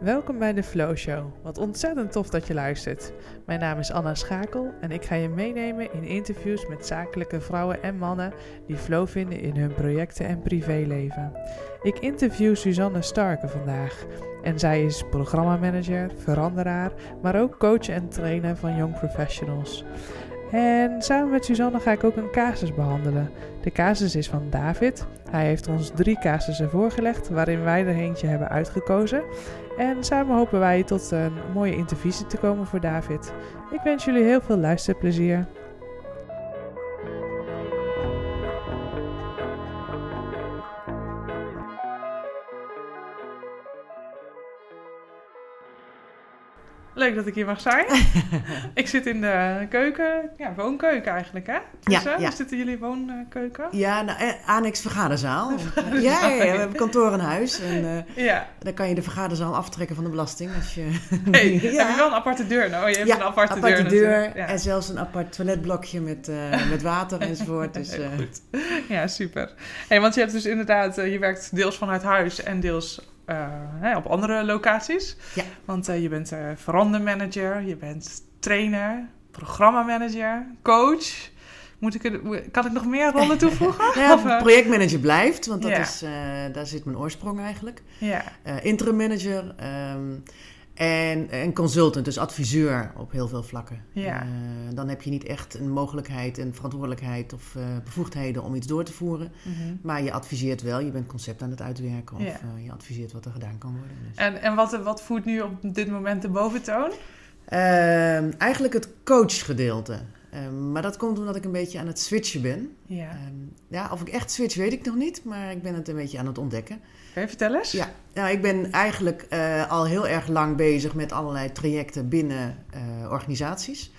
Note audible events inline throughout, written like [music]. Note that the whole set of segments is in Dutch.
Welkom bij de Flow Show. Wat ontzettend tof dat je luistert. Mijn naam is Anna Schakel en ik ga je meenemen in interviews met zakelijke vrouwen en mannen die flow vinden in hun projecten en privéleven. Ik interview Suzanne Starke vandaag en zij is programmamanager, veranderaar, maar ook coach en trainer van young professionals. En samen met Suzanne ga ik ook een casus behandelen. De casus is van David. Hij heeft ons drie casussen voorgelegd, waarin wij er eentje hebben uitgekozen. En samen hopen wij tot een mooie intervisie te komen voor David. Ik wens jullie heel veel luisterplezier. Leuk dat ik hier mag zijn. [laughs] ik zit in de keuken, ja, woonkeuken eigenlijk, hè? Dus, ja. Zitten jullie woonkeuken? Ja, nou, eh, annex vergaderzaal. [laughs] ja, ja, ja, we hebben kantoor en huis. En eh, Ja. dan kan je de vergaderzaal aftrekken van de belasting. Als je... [laughs] Hey, Ja. Heb je wel een aparte deur? Nou, je hebt ja, een aparte, aparte deur. deur en zelfs een apart toiletblokje met, eh, met water enzovoort. Dus, goed. Ja, super. Hey, want je hebt dus inderdaad, je werkt deels vanuit huis en deels hè, op andere locaties. Ja. Want eh, je bent eh verandermanager, je bent trainer, programmamanager, coach. Moet ik er, kan ik nog meer rollen [laughs] toevoegen? Of, ja, eh, projectmanager blijft, want dat Ja. is, eh, daar zit mijn oorsprong eigenlijk. ja. Eh interim manager ehm, en, en consultant, dus adviseur op heel veel vlakken. Ja. Eh, dan heb je niet echt een mogelijkheid, een verantwoordelijkheid of eh, bevoegdheden om iets door te voeren. Mhm. Maar je adviseert wel, je bent concept aan het uitwerken of Ja. eh, je adviseert wat er gedaan kan worden. Dus. En, en wat, wat voert nu op dit moment de boventoon? Ehm, eigenlijk het coachgedeelte. Ehm, maar dat komt omdat ik een beetje aan het switchen ben. Ja. Ehm, ja, of ik echt switch weet ik nog niet, maar ik ben het een beetje aan het ontdekken. Kan je vertellen eens? Ja, nou, ik ben eigenlijk eh, al heel erg lang bezig met allerlei trajecten binnen eh, organisaties.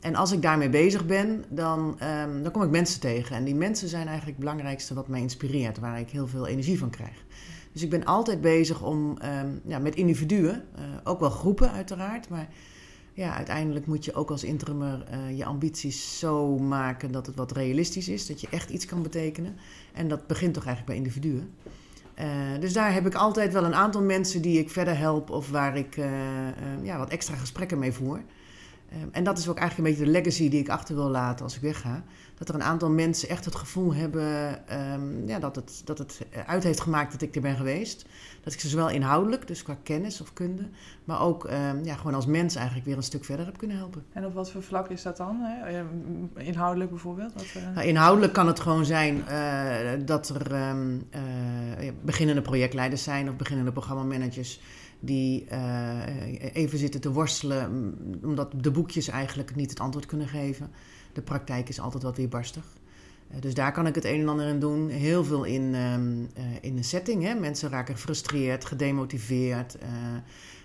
En als ik daarmee bezig ben, dan, ehm, dan kom ik mensen tegen. En die mensen zijn eigenlijk het belangrijkste wat mij inspireert, waar ik heel veel energie van krijg. Dus ik ben altijd bezig om ja, met individuen, eh, ook wel groepen uiteraard, maar ja, uiteindelijk moet je ook als interimmer eh, je ambities zo maken dat het wat realistisch is, dat je echt iets kan betekenen. En dat begint toch eigenlijk bij individuen. Eh, dus daar heb ik altijd wel een aantal mensen die ik verder help of waar ik eh, ja, wat extra gesprekken mee voer. Eh, en dat is ook eigenlijk een beetje de legacy die ik achter wil laten als ik wegga. Dat er een aantal mensen echt het gevoel hebben ehm, ja, dat, het, dat het uit heeft gemaakt dat ik er ben geweest. Dat ik ze zowel inhoudelijk, dus qua kennis of kunde, maar ook ehm, ja, gewoon als mens eigenlijk weer een stuk verder heb kunnen helpen. En op wat voor vlak is dat dan? Hè? Eh, Inhoudelijk bijvoorbeeld? Wat, eh, Nou, inhoudelijk kan het gewoon zijn eh, dat er ehm, eh, beginnende projectleiders zijn of beginnende programmamanagers die even zitten te worstelen mm, omdat de boekjes eigenlijk niet het antwoord kunnen geven. De praktijk is altijd wat weerbarstig. Eh, dus daar kan ik het een en ander in doen. Heel veel in, ehm, eh, in een setting. Hè? Mensen raken gefrustreerd, gedemotiveerd. eh,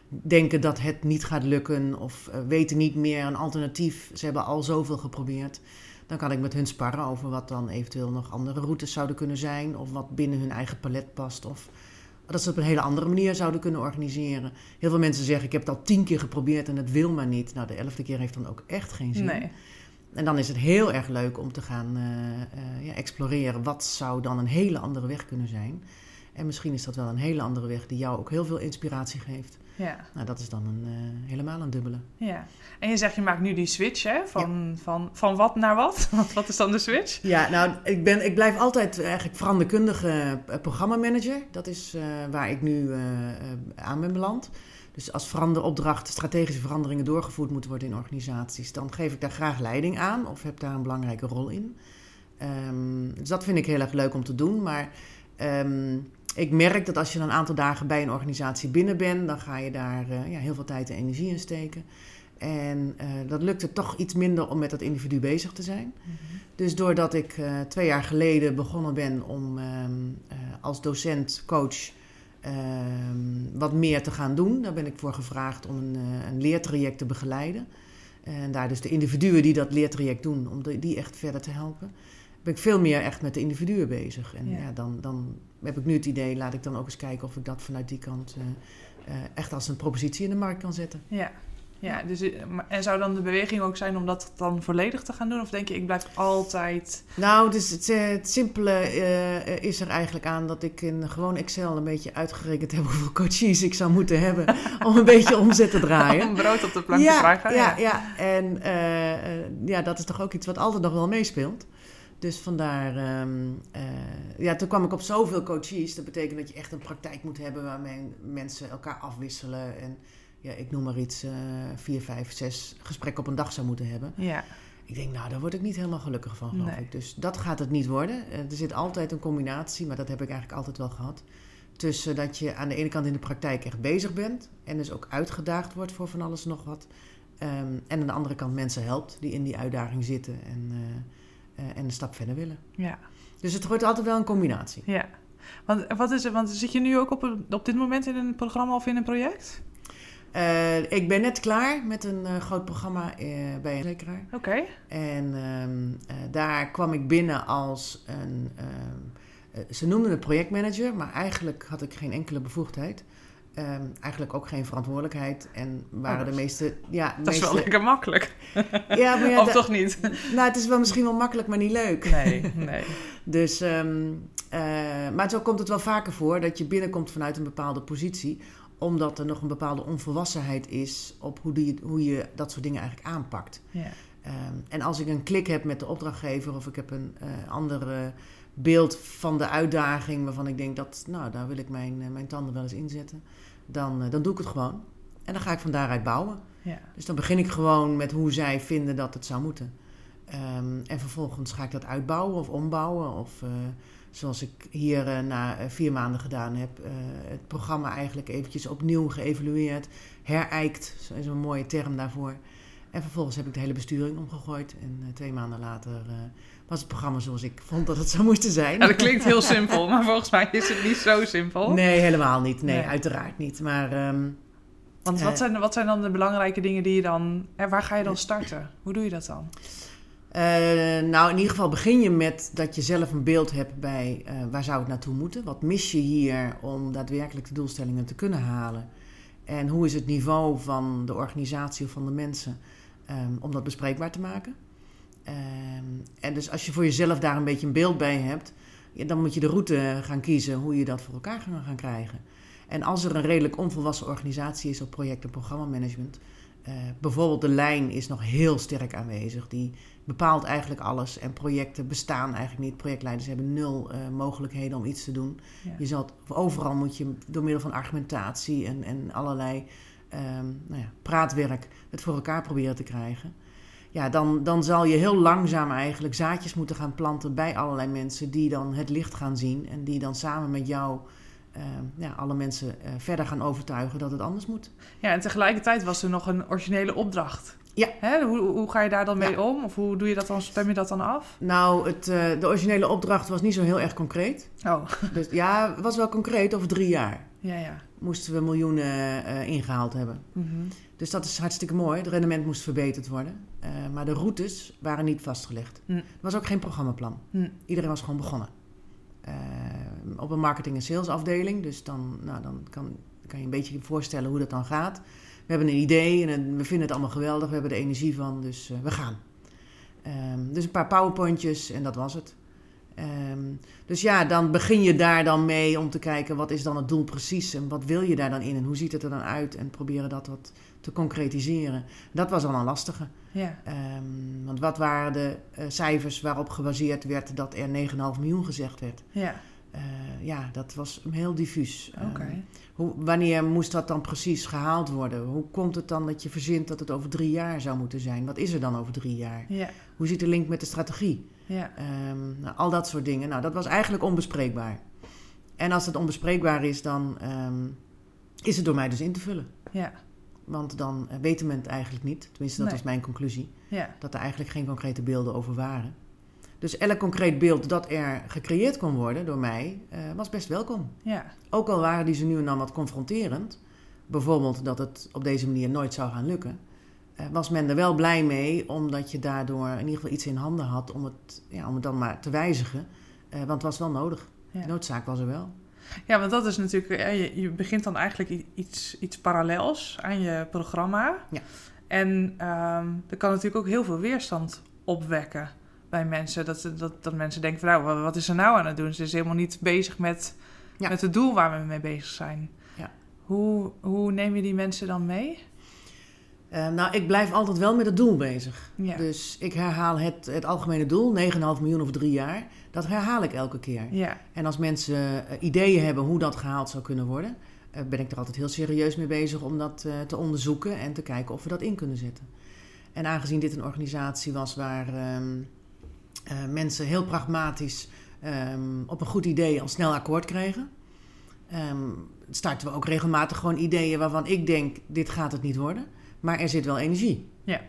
denken dat het niet gaat lukken of weten niet meer een alternatief. Ze hebben al zoveel geprobeerd. Dan kan ik met hun sparren over wat dan eventueel nog andere routes zouden kunnen zijn. Of wat binnen hun eigen palet past. Of dat ze het op een hele andere manier zouden kunnen organiseren. Heel veel mensen zeggen, ik heb het al tien keer geprobeerd en het wil maar niet. Nou, de elfde keer heeft dan ook echt geen zin. En dan is het heel erg leuk om te gaan eh, ja, exploreren. Wat zou dan een hele andere weg kunnen zijn? En misschien is dat wel een hele andere weg die jou ook heel veel inspiratie geeft. Ja. Nou, dat is dan een, eh, helemaal een dubbele. Ja, en je zegt je maakt nu die switch, hè? Van, van, van wat naar wat? [laughs] wat is dan de switch? Ja, nou, ik, ben, ik blijf altijd eigenlijk veranderkundige programmamanager. Dat is waar ik nu aan ben beland. Dus als veranderopdracht strategische veranderingen doorgevoerd moeten worden in organisaties, dan geef ik daar graag leiding aan of heb daar een belangrijke rol in. Ehm, dus dat vind ik heel erg leuk om te doen. Maar ehm, ik merk dat als je een aantal dagen bij een organisatie binnen bent, dan ga je daar eh, ja, heel veel tijd en energie in steken. En eh, dat lukt het toch iets minder om met dat individu bezig te zijn. Dus doordat ik eh, twee jaar geleden begonnen ben om ehm, eh, als docent, coach wat meer te gaan doen, daar ben ik voor gevraagd om een, eh, een leertraject te begeleiden. En daar dus de individuen die dat leertraject doen, om die echt verder te helpen. Ben ik veel meer echt met de individuen bezig. En Ja. ja. dan, dan heb ik nu het idee, laat ik dan ook eens kijken of ik dat vanuit die kant eh, eh, echt als een propositie in de markt kan zetten. Ja. Ja, dus, eh, en zou dan de beweging ook zijn om dat dan volledig te gaan doen? Of denk je, ik blijf altijd... Nou, dus het, eh, het simpele eh, is er eigenlijk aan dat ik in gewoon Excel een beetje uitgerekend heb [laughs] hoeveel coaches ik zou moeten hebben [laughs] om een beetje omzet te draaien. Om brood op de plank te krijgen? ja, ja, en ja, dat is toch ook iets wat altijd nog wel meespeelt. Dus vandaar, ehm, eh, ja, toen kwam ik op zoveel coaches. Dat betekent dat je echt een praktijk moet hebben waarmee mensen elkaar afwisselen. En ja, ik noem maar iets, eh vier, vijf, zes gesprekken op een dag zou moeten hebben. Ja, Ik denk, nou, daar word ik niet helemaal gelukkig van, geloof Nee. ik. Dus dat gaat het niet worden. Eh, Er zit altijd een combinatie, maar dat heb ik eigenlijk altijd wel gehad. Tussen dat je aan de ene kant in de praktijk echt bezig bent. En dus ook uitgedaagd wordt voor van alles en nog wat. Ehm, en aan de andere kant mensen helpt die in die uitdaging zitten en, eh, en een stap verder willen. ja, Dus het wordt altijd wel een combinatie. ja. Want, wat is het, want zit je nu ook op, een- op dit moment in een programma of in een project? Eh, ik ben net klaar met een eh, groot programma eh, bij een verzekeraar. Oké. En ehm, eh, daar kwam ik binnen als een. eh, ze noemden het projectmanager, maar eigenlijk had ik geen enkele bevoegdheid. Ehm, eigenlijk ook geen verantwoordelijkheid. En waren Oh, de dat- meeste. Ja, Dat is wel lekker makkelijk. ja, maar ja, [laughs] of toch niet? nou, het is wel misschien wel makkelijk, maar niet leuk. Nee, nee. [laughs] Dus, maar zo komt het wel vaker voor dat je binnenkomt vanuit een bepaalde positie, omdat er nog een bepaalde onvolwassenheid is op hoe, die, hoe je dat soort dingen eigenlijk aanpakt. Ja. Ehm, en als ik een klik heb met de opdrachtgever of ik heb een eh ander beeld van de uitdaging waarvan ik denk dat, nou, daar wil ik mijn, eh, mijn tanden wel eens inzetten, dan, eh, dan doe ik het gewoon. En dan ga ik van daaruit bouwen. Ja. Dus dan begin ik gewoon met hoe zij vinden dat het zou moeten. Ehm, en vervolgens ga ik dat uitbouwen of ombouwen. Of zoals ik hier eh, na eh, vier maanden gedaan heb, eh, het programma eigenlijk eventjes opnieuw geëvalueerd. Herijkt, zo is een mooie term daarvoor. En vervolgens heb ik de hele besturing omgegooid. En eh, twee maanden later eh, was het programma zoals ik vond dat het zou moeten zijn. Ja, dat klinkt heel [laughs] simpel, maar volgens mij is het niet zo simpel. Nee, helemaal niet. Nee, Nee. uiteraard niet. Maar ehm, Want wat zijn, wat zijn dan de belangrijke dingen die je dan... En waar ga je dan starten? Hoe doe je dat dan? Eh, nou, in ieder geval begin je met dat je zelf een beeld hebt bij eh, waar zou het naartoe moeten. Wat mis je hier om daadwerkelijk de doelstellingen te kunnen halen? En hoe is het niveau van de organisatie of van de mensen ehm, om dat bespreekbaar te maken? Ehm, en dus als je voor jezelf daar een beetje een beeld bij hebt, dan moet je de route gaan kiezen hoe je dat voor elkaar gaat gaan krijgen. En als er een redelijk onvolwassen organisatie is op project- en programmamanagement, eh, bijvoorbeeld de lijn is nog heel sterk aanwezig. Die bepaalt eigenlijk alles en projecten bestaan eigenlijk niet. Projectleiders hebben nul eh, mogelijkheden om iets te doen. Ja. Je zal, overal moet je door middel van argumentatie en, en allerlei ehm, nou ja, praatwerk het voor elkaar proberen te krijgen. Ja, dan, dan zal je heel langzaam eigenlijk zaadjes moeten gaan planten bij allerlei mensen die dan het licht gaan zien en die dan samen met jou ehm, ja, alle mensen eh, verder gaan overtuigen dat het anders moet. Ja, en tegelijkertijd was er nog een originele opdracht. Ja. Hè? Hoe, hoe ga je daar dan mee Ja. om? Of hoe doe je dat dan? Stem je dat dan af? Nou, het, eh, de originele opdracht was niet zo heel erg concreet. Oh, Dus ja, het was wel concreet over drie jaar. ja, ja. Moesten we miljoenen eh, ingehaald hebben. Mhm. Dus dat is hartstikke mooi. Het rendement moest verbeterd worden. Eh, maar de routes waren niet vastgelegd. Hm. Er was ook geen programmaplan. Hm. Iedereen was gewoon begonnen. Op een marketing- en salesafdeling. Dus dan, nou, dan kan, kan je een beetje voorstellen hoe dat dan gaat. We hebben een idee en we vinden het allemaal geweldig. We hebben er energie van, dus eh, we gaan. Ehm, dus een paar powerpointjes en dat was het. Ehm, dus ja, dan begin je daar dan mee om te kijken wat is dan het doel precies en wat wil je daar dan in en hoe ziet het er dan uit en proberen dat wat te concretiseren. Dat was al een lastige. Ja. Ehm, want wat waren de eh, cijfers waarop gebaseerd werd dat er 9,5 miljoen gezegd werd? Ja, ja, dat was heel diffuus. Ehm, hoe, wanneer moest dat dan precies gehaald worden? Hoe komt het dan dat je verzint dat het over drie jaar zou moeten zijn? Wat is er dan over drie jaar? Ja, Hoe zit de link met de strategie? ja. Ehm, nou, al dat soort dingen. Nou, dat was eigenlijk onbespreekbaar. En als het onbespreekbaar is, dan ehm, is het door mij dus in te vullen. Ja, Want dan eh, weten men het eigenlijk niet. Tenminste, dat Nee. was mijn conclusie. ja. Dat er eigenlijk geen concrete beelden over waren. Dus elk concreet beeld dat er gecreëerd kon worden door mij, eh, was best welkom. Ja, Ook al waren die ze nu en dan wat confronterend. Bijvoorbeeld dat het op deze manier nooit zou gaan lukken. eh, was men er wel blij mee, omdat je daardoor in ieder geval iets in handen had om het, ja, om het dan maar te wijzigen. Eh, want het was wel nodig. Ja. De noodzaak was er wel. ja want dat is natuurlijk... je, je begint dan eigenlijk iets, iets parallels aan je programma. Ja. En ehm er kan natuurlijk ook heel veel weerstand opwekken bij mensen. Dat, dat, dat mensen denken van nou, wat is er nou aan het doen? Ze is helemaal niet bezig met, Ja. met het doel waar we mee bezig zijn. Ja. Hoe, hoe neem je die mensen dan mee? Eh, nou, ik blijf altijd wel met het doel bezig. Ja. Dus ik herhaal het, het algemene doel, 9,5 miljoen of drie jaar. Dat herhaal ik elke keer. ja. En als mensen eh, ideeën hebben hoe dat gehaald zou kunnen worden, eh, ben ik er altijd heel serieus mee bezig om dat te onderzoeken en te kijken of we dat in kunnen zetten. En aangezien dit een organisatie was waar ehm, eh, mensen heel pragmatisch ehm, op een goed idee al snel akkoord kregen, ehm, starten we ook regelmatig gewoon ideeën waarvan ik denk: dit gaat het niet worden, maar er zit wel energie. Ja.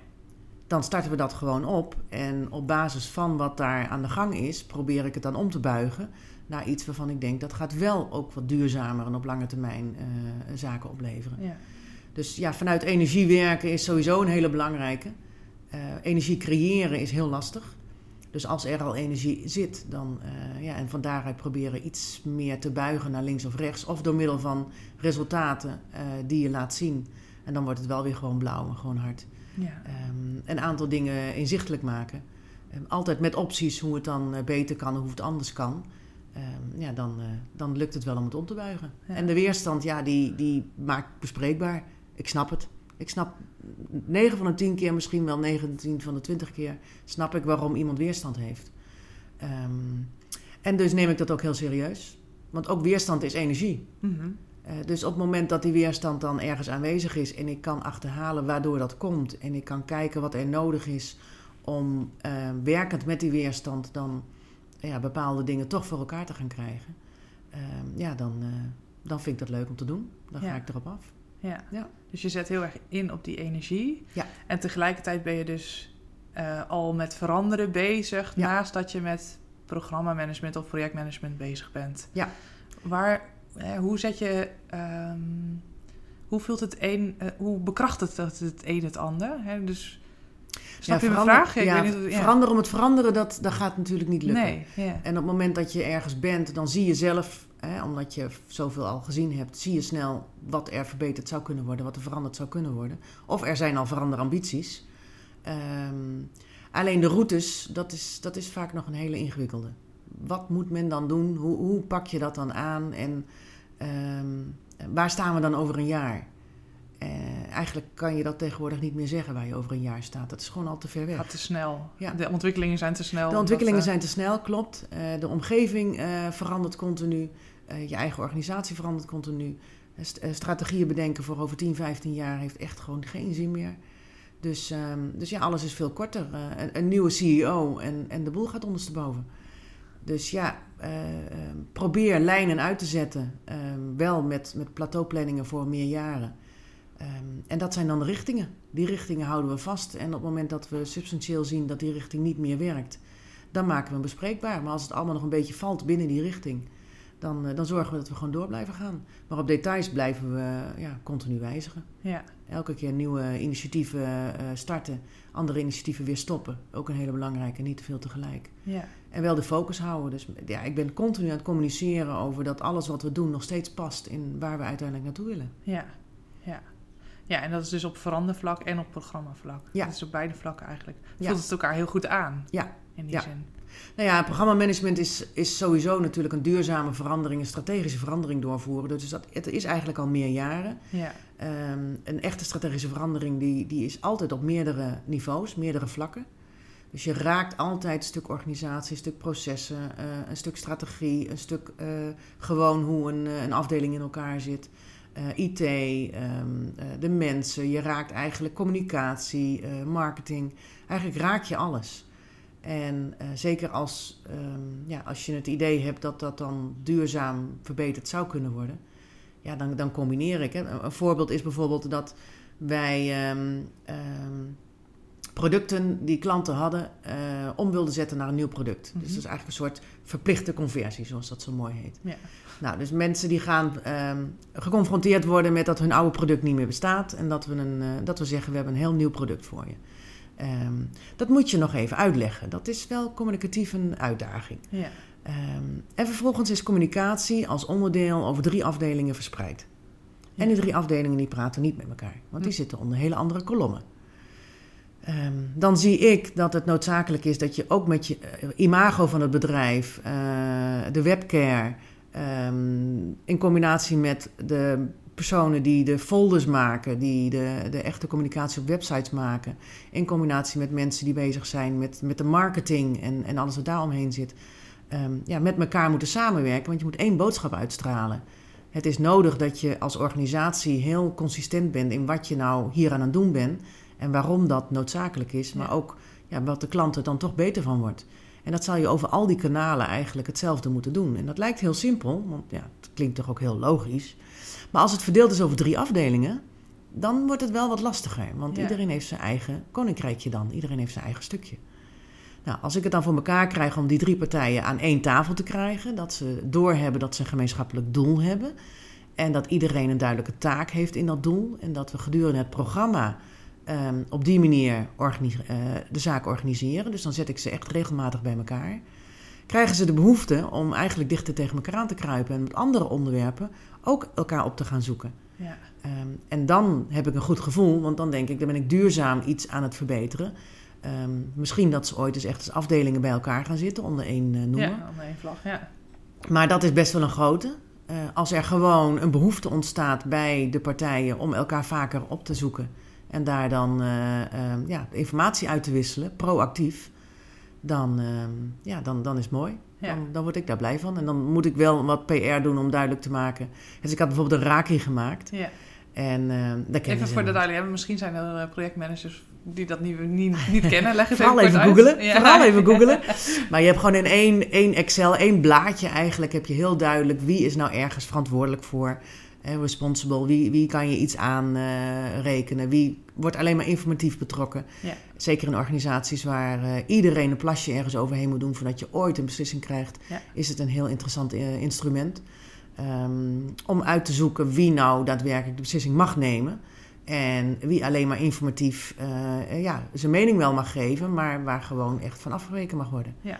Dan starten we dat gewoon op en op basis van wat daar aan de gang is, probeer ik het dan om te buigen naar iets waarvan ik denk dat gaat wel ook wat duurzamer en op lange termijn eh, zaken opleveren. ja. Dus ja, vanuit energie werken is sowieso een hele belangrijke. Eh, energie creëren is heel lastig. Dus als er al energie zit, dan eh, ja, en van daaruit proberen iets meer te buigen naar links of rechts. Of door middel van resultaten eh, die je laat zien. En dan wordt het wel weer gewoon blauw en gewoon hard. ja. Ehm, een aantal dingen inzichtelijk maken. Ehm, altijd met opties hoe het dan eh, beter kan en hoe het anders kan. Ehm, ja, dan, dan lukt het wel om het om te buigen. Ja. En de weerstand, ja, die, die maakt bespreekbaar. Ik snap het. Ik snap 9 van de 10 keer, misschien wel 19 van de 20 keer, snap ik waarom iemand weerstand heeft. Ehm, en dus neem ik dat ook heel serieus. Want ook weerstand is energie. Mhm. Eh, dus op het moment dat die weerstand dan ergens aanwezig is en ik kan achterhalen waardoor dat komt en ik kan kijken wat er nodig is om eh, werkend met die weerstand dan ja, bepaalde dingen toch voor elkaar te gaan krijgen, eh, ja, dan, eh, dan vind ik dat leuk om te doen. Dan Ja. ga ik erop af. Ja. Ja. Dus je zet heel erg in op die energie. Ja. En tegelijkertijd ben je dus eh, al met veranderen bezig, Ja. naast dat je met programmamanagement of projectmanagement bezig bent. Ja. Waar, hè, hoe zet je, ehm, hoe vult het een, eh, hoe bekrachtigt het het een het ander? Hè? Dus, snap Ja, je mijn verander- vraag? Ik ja, weet niet of- ja. Veranderen om het veranderen, dat, dat gaat natuurlijk niet lukken. Nee. En op het moment dat je ergens bent, dan zie je zelf, hè, omdat je zoveel al gezien hebt, zie je snel wat er verbeterd zou kunnen worden, wat er veranderd zou kunnen worden. Of er zijn al veranderambities. Ehm alleen de routes, dat is, dat is vaak nog een hele ingewikkelde. Wat moet men dan doen? Hoe, hoe pak je dat dan aan? En ehm, waar staan we dan over een jaar? Eh, eigenlijk kan je dat tegenwoordig niet meer zeggen waar je over een jaar staat. Dat is gewoon al te ver weg. gaat te snel. Ja. De ontwikkelingen zijn te snel. De ontwikkelingen Dat, eh, zijn te snel, klopt. Eh, de omgeving verandert continu. Eh, je eigen organisatie verandert continu. Eh, eh, strategieën bedenken voor over 10, 15 jaar heeft echt gewoon geen zin meer. Dus, ehm, dus ja, alles is veel korter. Een, een nieuwe CEO en, en de boel gaat ondersteboven. Dus ja, eh, ehm, probeer lijnen uit te zetten. ehm, wel met, met plateauplanningen voor meer jaren. En dat zijn dan de richtingen. Die richtingen houden we vast. En op het moment dat we substantieel zien dat die richting niet meer werkt, dan maken we hem bespreekbaar. Maar als het allemaal nog een beetje valt binnen die richting, dan, eh, dan zorgen we dat we gewoon door blijven gaan. Maar op details blijven we ja, continu wijzigen. Ja, Elke keer nieuwe initiatieven eh, starten, andere initiatieven weer stoppen. Ook een hele belangrijke, niet te veel tegelijk. ja, En wel de focus houden. Dus ja, ik ben continu aan het communiceren over dat alles wat we doen nog steeds past in waar we uiteindelijk naartoe willen. ja, ja. Ja, en dat is dus op verandervlak en op programmavlak. Ja. Dat is op beide vlakken eigenlijk. Ja. Voelt het elkaar heel goed aan. Ja. In die Ja. zin. Nou ja, programmamanagement is, is sowieso natuurlijk een duurzame verandering, een strategische verandering doorvoeren. Dus dat, het is eigenlijk al meer jaren. Ja, Ehm, een echte strategische verandering die, die is altijd op meerdere niveaus, meerdere vlakken. Dus je raakt altijd een stuk organisatie, een stuk processen, eh, een stuk strategie, een stuk eh, gewoon hoe een, eh, een afdeling in elkaar zit. IT, ehm, eh, de mensen, je raakt eigenlijk communicatie, marketing. Eigenlijk raak je alles. En eh, zeker als, ehm, ja, als je het idee hebt dat dat dan duurzaam verbeterd zou kunnen worden, ja, dan, dan combineer ik. Hè. Een, voorbeeld is bijvoorbeeld dat wij ehm, ehm, producten die klanten hadden eh, om wilden zetten naar een nieuw product. Mhm. Dus dat is eigenlijk een soort verplichte conversie, zoals dat zo mooi heet. Ja. Nou, dus mensen die gaan geconfronteerd worden met dat hun oude product niet meer bestaat en dat we, een, eh, dat we zeggen we hebben een heel nieuw product voor je. Ehm, dat moet je nog even uitleggen. Dat is wel communicatief een uitdaging. ja, Ehm, en vervolgens is communicatie als onderdeel over drie afdelingen verspreid. En die drie afdelingen die praten niet met elkaar, want die Hm. zitten onder hele andere kolommen. Ehm, dan zie ik dat het noodzakelijk is dat je ook met je eh, imago van het bedrijf, eh, de webcare, in combinatie met de personen die de folders maken, die de, de echte communicatie op websites maken, in combinatie met mensen die bezig zijn met, met de marketing en, en alles wat daar omheen zit, ehm, ja, met elkaar moeten samenwerken, want je moet één boodschap uitstralen. Het is nodig dat je als organisatie heel consistent bent in wat je nou hier aan het doen bent en waarom dat noodzakelijk is, maar ook ja, wat de klant er dan toch beter van wordt. En dat zal je over al die kanalen eigenlijk hetzelfde moeten doen. En dat lijkt heel simpel, want ja, klinkt toch ook heel logisch. Maar als het verdeeld is over drie afdelingen, dan wordt het wel wat lastiger. Want iedereen heeft zijn eigen koninkrijkje dan. Iedereen heeft zijn eigen stukje. Nou, als ik het dan voor elkaar krijg om die drie partijen aan één tafel te krijgen, dat ze doorhebben dat ze een gemeenschappelijk doel hebben en dat iedereen een duidelijke taak heeft in dat doel en dat we gedurende het programma um, op die manier uh, de zaak organiseren, dus dan zet ik ze echt regelmatig bij elkaar, krijgen ze de behoefte om eigenlijk dichter tegen elkaar aan te kruipen en met andere onderwerpen ook elkaar op te gaan zoeken. Ja. Um, en dan heb ik een goed gevoel, want dan denk ik, dan ben ik duurzaam iets aan het verbeteren. Um, misschien dat ze ooit eens echt als afdelingen bij elkaar gaan zitten onder één uh, noemer. Ja, onder één vlag, ja. Maar dat is best wel een grote. Uh, als er gewoon een behoefte ontstaat bij de partijen om elkaar vaker op te zoeken en daar dan uh, ja, informatie uit te wisselen, proactief, dan, ehm, ja, dan, dan is het mooi. Dan, dan, word ik daar blij van. En dan moet ik wel wat PR doen om duidelijk te maken. Dus ik had bijvoorbeeld een Raki gemaakt. Ja. En, uh, dat Even voor de duidelijkheid, misschien zijn er projectmanagers die dat niet, niet, niet kennen, leg het Vooral even, googelen. Ja. Vooral even googelen. [laughs] Maar je hebt gewoon in één, één Excel, één blaadje eigenlijk, heb je heel duidelijk wie is nou ergens verantwoordelijk voor. Eh, responsible, wie, wie kan je iets aanrekenen, uh, wie wordt alleen maar informatief betrokken. Ja. Zeker in organisaties waar uh, iedereen een plasje ergens overheen moet doen voordat je ooit een beslissing krijgt, ja. is het een heel interessant uh, instrument. Um, om uit te zoeken wie nou daadwerkelijk de beslissing mag nemen. En wie alleen maar informatief ja, zijn mening wel mag geven, maar waar gewoon echt van afgeweken mag worden. Ja.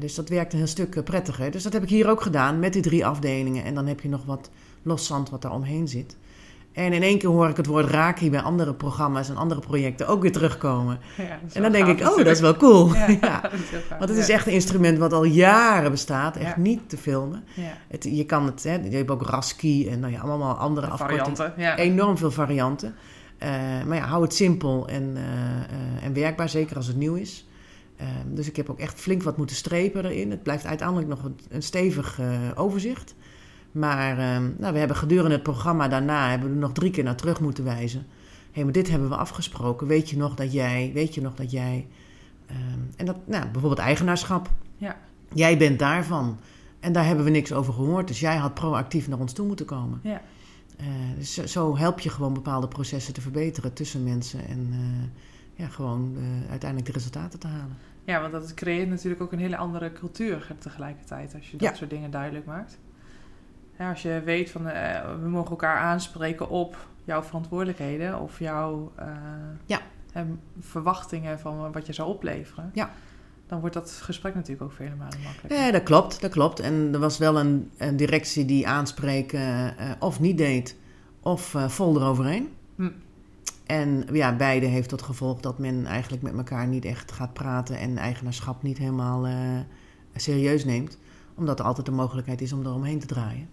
Dus dat werkt een heel stuk prettiger. Dus dat heb ik hier ook gedaan met die drie afdelingen. En dan heb je nog wat los zand wat daar omheen zit. En in één keer hoor ik het woord Raki bij andere programma's en andere projecten ook weer terugkomen. Ja, en dan denk ik, oh, dat is wel cool. [laughs] Ja, [laughs] ja. Want het is echt een instrument wat al jaren bestaat, echt niet te filmen. Het, je kan het, hè, je hebt ook Raski en nou ja, allemaal andere afkortingen. Enorm veel varianten. Uh, maar ja, hou het simpel en, uh, uh, en werkbaar, zeker als het nieuw is. Ehm, dus ik heb ook echt flink wat moeten strepen erin. Het blijft uiteindelijk nog een, een stevig overzicht. Maar um, nou, we hebben gedurende het programma daarna hebben we er nog drie keer naar terug moeten wijzen. Hé, hey, maar dit hebben we afgesproken. Weet je nog dat jij, weet je nog dat jij. Um, en dat, nou, bijvoorbeeld eigenaarschap. Ja. Jij bent daarvan. En daar hebben we niks over gehoord. Dus jij had proactief naar ons toe moeten komen. Ja. Uh, dus zo, zo, help je gewoon bepaalde processen te verbeteren tussen mensen. En uh, ja, gewoon uh, uiteindelijk de resultaten te halen. Ja, want dat creëert natuurlijk ook een hele andere cultuur tegelijkertijd. Als je dat ja. soort dingen duidelijk maakt. Ja, als je weet van uh, we mogen elkaar aanspreken op jouw verantwoordelijkheden of jouw uh, ja. verwachtingen van wat je zou opleveren. Ja. Dan wordt dat gesprek natuurlijk ook vele malen makkelijker. Ja, dat klopt, dat klopt. En er was wel een, een directie die aanspreken of niet deed, of vol eroverheen. En ja, beide heeft tot gevolg dat men eigenlijk met elkaar niet echt gaat praten en eigenaarschap niet helemaal serieus neemt. Omdat er altijd de mogelijkheid is om eromheen te draaien.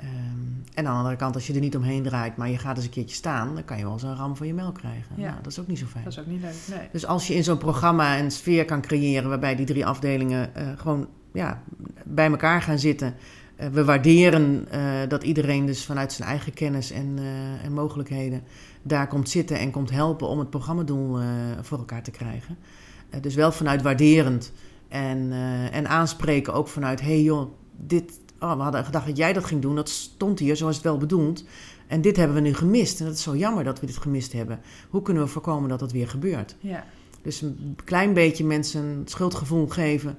Um, en aan de andere kant, als je er niet omheen draait, maar je gaat eens een keertje staan, dan kan je wel eens een ram van je melk krijgen. Ja. Nou, dat is ook niet zo fijn. Dat is ook niet leuk. Nee. Dus als je in zo'n programma een sfeer kan creëren waarbij die drie afdelingen uh, gewoon ja, bij elkaar gaan zitten. Uh, we waarderen uh, dat iedereen dus vanuit zijn eigen kennis en, en mogelijkheden daar komt zitten en komt helpen om het programmadoel voor elkaar te krijgen. dus wel vanuit waarderend en, en aanspreken ook vanuit, hé hey joh, dit, oh, we hadden gedacht dat jij dat ging doen. Dat stond hier zoals het wel bedoeld. En dit hebben we nu gemist. En dat is zo jammer dat we dit gemist hebben. Hoe kunnen we voorkomen dat dat weer gebeurt? Ja. Dus een klein beetje mensen een schuldgevoel geven.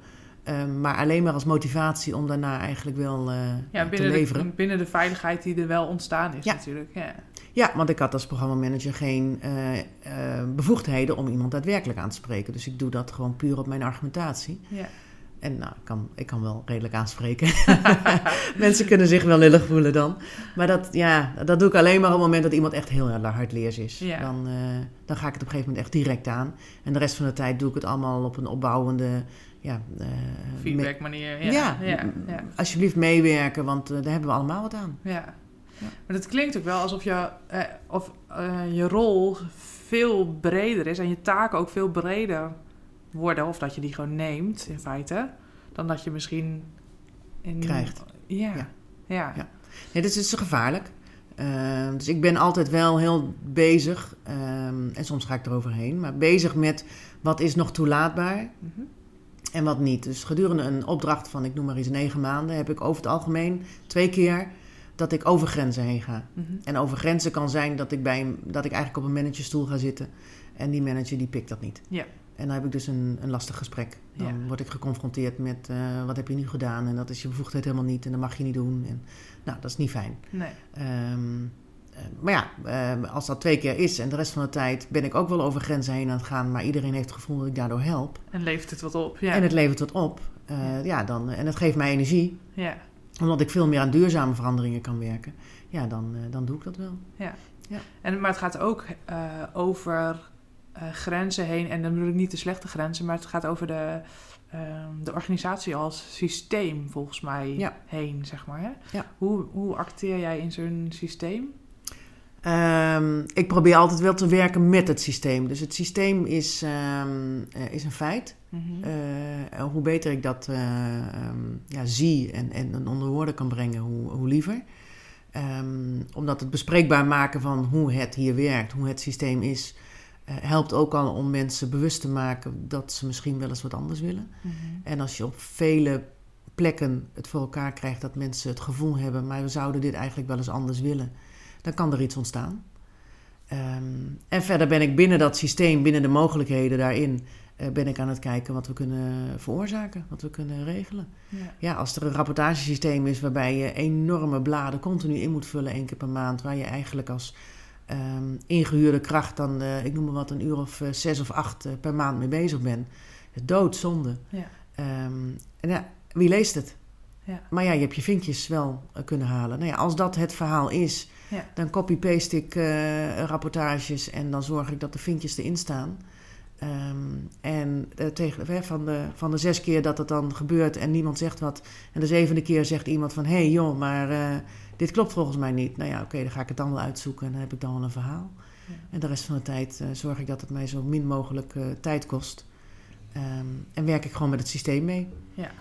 Um, maar alleen maar als motivatie om daarna eigenlijk wel uh, ja, binnen te leveren. De, binnen de veiligheid die er wel ontstaan is ja. natuurlijk. Ja. ja, want ik had als programmamanager geen uh, uh, bevoegdheden om iemand daadwerkelijk aan te spreken. Dus ik doe dat gewoon puur op mijn argumentatie. Ja. en nou, ik kan, ik kan wel redelijk aanspreken. [laughs] Mensen kunnen zich wel lullig voelen dan. Maar dat, ja, dat doe ik alleen maar op het moment dat iemand echt heel hardleers is. Ja. Dan, eh, dan ga ik het op een gegeven moment echt direct aan. En de rest van de tijd doe ik het allemaal op een opbouwende... Ja, eh, Feedback manier. Ja, Ja, ja, ja. alsjeblieft meewerken, want eh, daar hebben we allemaal wat aan. ja. Ja. Maar het klinkt ook wel alsof je, eh, of, je rol veel breder is en je taken ook veel breder worden. Of dat je die gewoon neemt, in feite, dan dat je misschien... In, Krijgt. Ja. Ja. Ja. Nee, dit is gevaarlijk. Uh, dus ik ben altijd wel heel bezig, um, en soms ga ik eroverheen, maar bezig met wat is nog toelaatbaar Mhm. En wat niet. Dus gedurende een opdracht van, ik noem maar eens negen maanden, heb ik over het algemeen twee keer dat ik over grenzen heen ga. Mhm. En over grenzen kan zijn dat ik, bij dat ik eigenlijk op een managerstoel ga zitten en die manager die pikt dat niet. Ja. En dan heb ik dus een, een lastig gesprek. Dan Ja. word ik geconfronteerd met eh, wat heb je nu gedaan en dat is je bevoegdheid helemaal niet en dat mag je niet doen. En, nou, dat is niet fijn. Nee. Ehm, eh, maar ja, eh, als dat twee keer is en de rest van de tijd ben ik ook wel over grenzen heen aan het gaan, maar iedereen heeft het gevoel dat ik daardoor help. En levert het wat op. Ja. En het levert wat op. eh, ja, dan, en het geeft mij energie, ja. omdat ik veel meer aan duurzame veranderingen kan werken. Ja, dan, eh, dan doe ik dat wel. En, maar het gaat ook eh, over eh, grenzen heen. En dan bedoel ik niet de slechte grenzen, maar het gaat over de, ehm, de organisatie als systeem, volgens mij, Ja. heen, zeg maar. Hè? Ja. Hoe, hoe acteer jij in zo'n systeem? Ehm, ik probeer altijd wel te werken met het systeem. Dus het systeem is, ehm, eh, is een feit. Mhm. Eh, hoe beter ik dat eh, ehm, ja, zie en, en onder woorden kan brengen, hoe, hoe liever. Omdat het bespreekbaar maken van hoe het hier werkt, hoe het systeem is, eh, helpt ook al om mensen bewust te maken dat ze misschien wel eens wat anders willen. Mhm. En als je op vele plekken het voor elkaar krijgt dat mensen het gevoel hebben, maar we zouden dit eigenlijk wel eens anders willen, dan kan er iets ontstaan. Ehm, en verder ben ik binnen dat systeem, binnen de mogelijkheden daarin, eh, ben ik aan het kijken wat we kunnen veroorzaken, wat we kunnen regelen. Ja. Ja, als er een rapportagesysteem is waarbij je enorme bladen continu in moet vullen één keer per maand, waar je eigenlijk als ehm, ingehuurde kracht dan, eh, ik noem maar wat, een uur of eh, zes of acht per maand mee bezig bent. Doodzonde. Ja. Ehm, en ja, wie leest het? Ja. Maar ja, je hebt je vinkjes wel kunnen halen. Nou ja, als dat het verhaal is, Ja. dan copy-paste ik eh, rapportages en dan zorg ik dat de vinkjes erin staan. Ehm, en eh, tegen, hè, van, de, van de zes keer dat het dan gebeurt en niemand zegt wat. En de zevende keer zegt iemand van... hé hey, joh, maar eh, dit klopt volgens mij niet. Nou ja, oké, dan ga ik het dan wel uitzoeken en dan heb ik dan wel een verhaal. Ja. En de rest van de tijd zorg ik dat het mij zo min mogelijk tijd kost. Ehm, en werk ik gewoon met het systeem mee. Ja.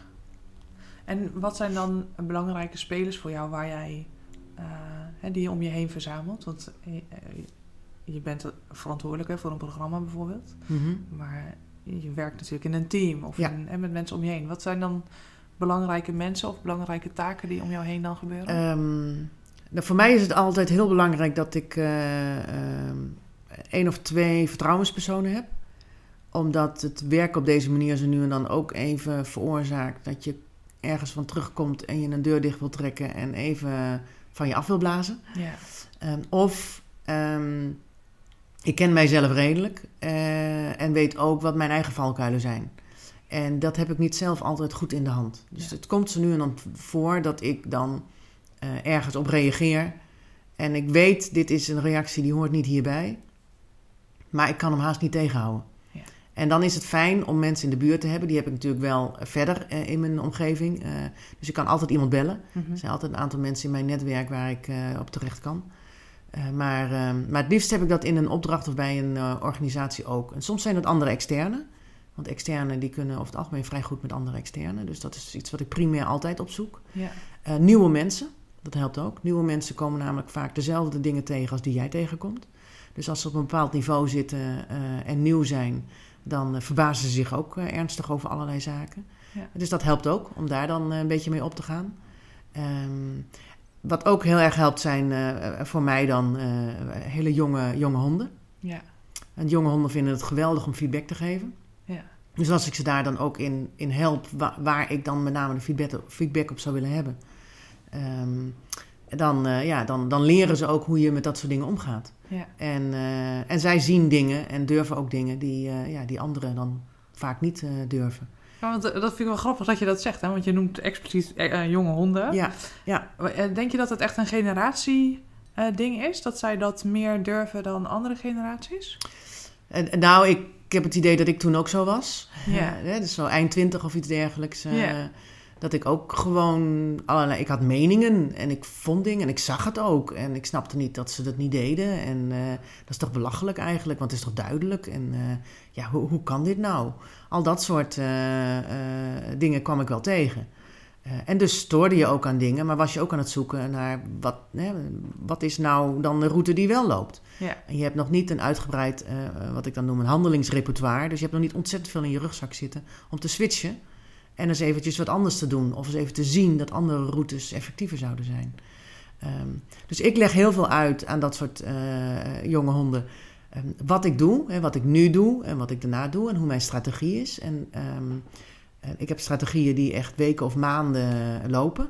En wat zijn dan belangrijke spelers voor jou waar jij, eh, die je om je heen verzamelt? Want eh, eh, je bent verantwoordelijk hè, voor een programma bijvoorbeeld. Mhm. Maar je werkt natuurlijk in een team of Ja. in- en met mensen om je heen. Wat zijn dan belangrijke mensen of belangrijke taken die om jou heen dan gebeuren? Ehm, nou, voor mij is het altijd heel belangrijk dat ik ehm, één of twee vertrouwenspersonen heb. Omdat het werk op deze manier zo nu en dan ook even veroorzaakt dat je ergens van terugkomt en je een deur dicht wil trekken en even van je af wil blazen. ja. Ehm, of ehm, ik ken mijzelf redelijk eh, en weet ook wat mijn eigen valkuilen zijn. En dat heb ik niet zelf altijd goed in de hand. Dus Ja. het komt zo nu en dan voor dat ik dan eh, ergens op reageer. En ik weet, dit is een reactie die hoort niet hierbij. Maar ik kan hem haast niet tegenhouden. En dan is het fijn om mensen in de buurt te hebben. Die heb ik natuurlijk wel verder eh, in mijn omgeving. Eh, dus ik kan altijd iemand bellen. Mhm. Er zijn altijd een aantal mensen in mijn netwerk waar ik eh, op terecht kan. Eh, maar, ehm, maar het liefst heb ik dat in een opdracht of bij een eh, organisatie ook. En soms zijn het andere externe. Want externe die kunnen over het algemeen vrij goed met andere externe. Dus dat is iets wat ik primair altijd opzoek. ja. Eh, nieuwe mensen, dat helpt ook. Nieuwe mensen komen namelijk vaak dezelfde dingen tegen als die jij tegenkomt. Dus als ze op een bepaald niveau zitten eh, en nieuw zijn, dan eh, verbazen ze zich ook eh, ernstig over allerlei zaken. Ja. Dus dat helpt ook om daar dan eh, een beetje mee op te gaan. Ehm, wat ook heel erg helpt zijn voor mij dan hele jonge, jonge honden. ja. En jonge honden vinden het geweldig om feedback te geven. Ja. Dus als ik ze daar dan ook in, in help, wa- waar, ik dan met name de feedback, feedback op zou willen hebben, ehm, dan, ja, dan, dan leren ze ook hoe je met dat soort dingen omgaat. Ja. En, eh, en zij zien dingen en durven ook dingen die, eh, ja, die anderen dan vaak niet eh, durven. Ja, want dat vind ik wel grappig dat je dat zegt, hè? want je noemt expliciet jonge honden. Ja, ja. Denk je dat het echt een generatie ding is? Dat zij dat meer durven dan andere generaties? nou, ik, ik, heb het idee dat ik toen ook zo was. Ja. [laughs] dus zo eind twintig of iets dergelijks. Ja dat ik ook gewoon allerlei. Ik had meningen en ik vond dingen en ik zag het ook. En ik snapte niet dat ze dat niet deden. En uh, dat is toch belachelijk eigenlijk, want het is toch duidelijk. En uh, ja, hoe, hoe kan dit nou? Al dat soort uh, dingen kwam ik wel tegen. en dus stoorde je ook aan dingen, maar was je ook aan het zoeken naar wat, wat is nou dan de route die wel loopt. Ja. En je hebt nog niet een uitgebreid, wat ik dan noem, een handelingsrepertoire. Dus je hebt nog niet ontzettend veel in je rugzak zitten om te switchen. En eens eventjes wat anders te doen. Of eens even te zien dat andere routes effectiever zouden zijn. Ehm, dus ik leg heel veel uit aan dat soort uh, jonge honden. Um, wat ik doe, hè, wat ik nu doe en wat ik daarna doe en hoe mijn strategie is. En um, uh, ik heb strategieën die echt weken of maanden lopen.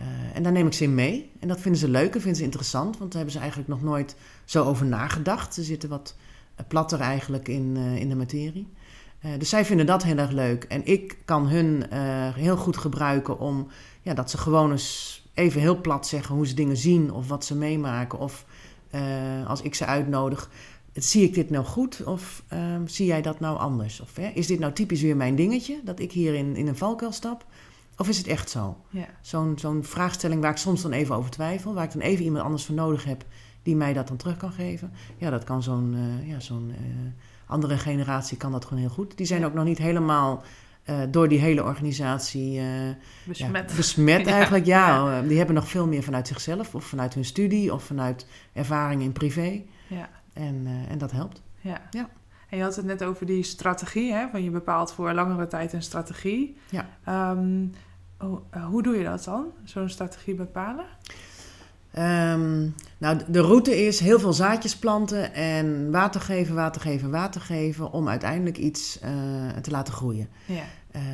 Uh, en daar neem ik ze in mee. En dat vinden ze leuk en vinden ze interessant, want daar hebben ze eigenlijk nog nooit zo over nagedacht. Ze zitten wat platter eigenlijk in, in de materie. Uh, dus zij vinden dat heel erg leuk. En ik kan hun uh, heel goed gebruiken om ja, dat ze gewoon eens even heel plat zeggen hoe ze dingen zien of wat ze meemaken. Of uh, als ik ze uitnodig, zie ik dit nou goed of ehm, zie jij dat nou anders? Of is dit nou typisch weer mijn dingetje, dat ik hier in, in een valkuil stap? Of is het echt zo? Ja. Zo'n zo'n vraagstelling waar ik soms dan even over twijfel, waar ik dan even iemand anders voor nodig heb die mij dat dan terug kan geven. Ja, dat kan zo'n ja, zo'n andere generatie kan dat gewoon heel goed. Die zijn ook nog niet helemaal uh, door die hele organisatie uh, besmet, ja, besmet [laughs] eigenlijk. Ja, ja, die hebben nog veel meer vanuit zichzelf of vanuit hun studie of vanuit ervaring in privé. Ja. En, uh, en dat helpt. Ja. ja. En je had het net over die strategie, hè? Van je bepaalt voor langere tijd een strategie. Ja. Um, hoe, hoe doe je dat dan, zo'n strategie bepalen? Um, nou, de route is heel veel zaadjes planten en water geven, water geven, water geven om uiteindelijk iets uh, te laten groeien. Ja.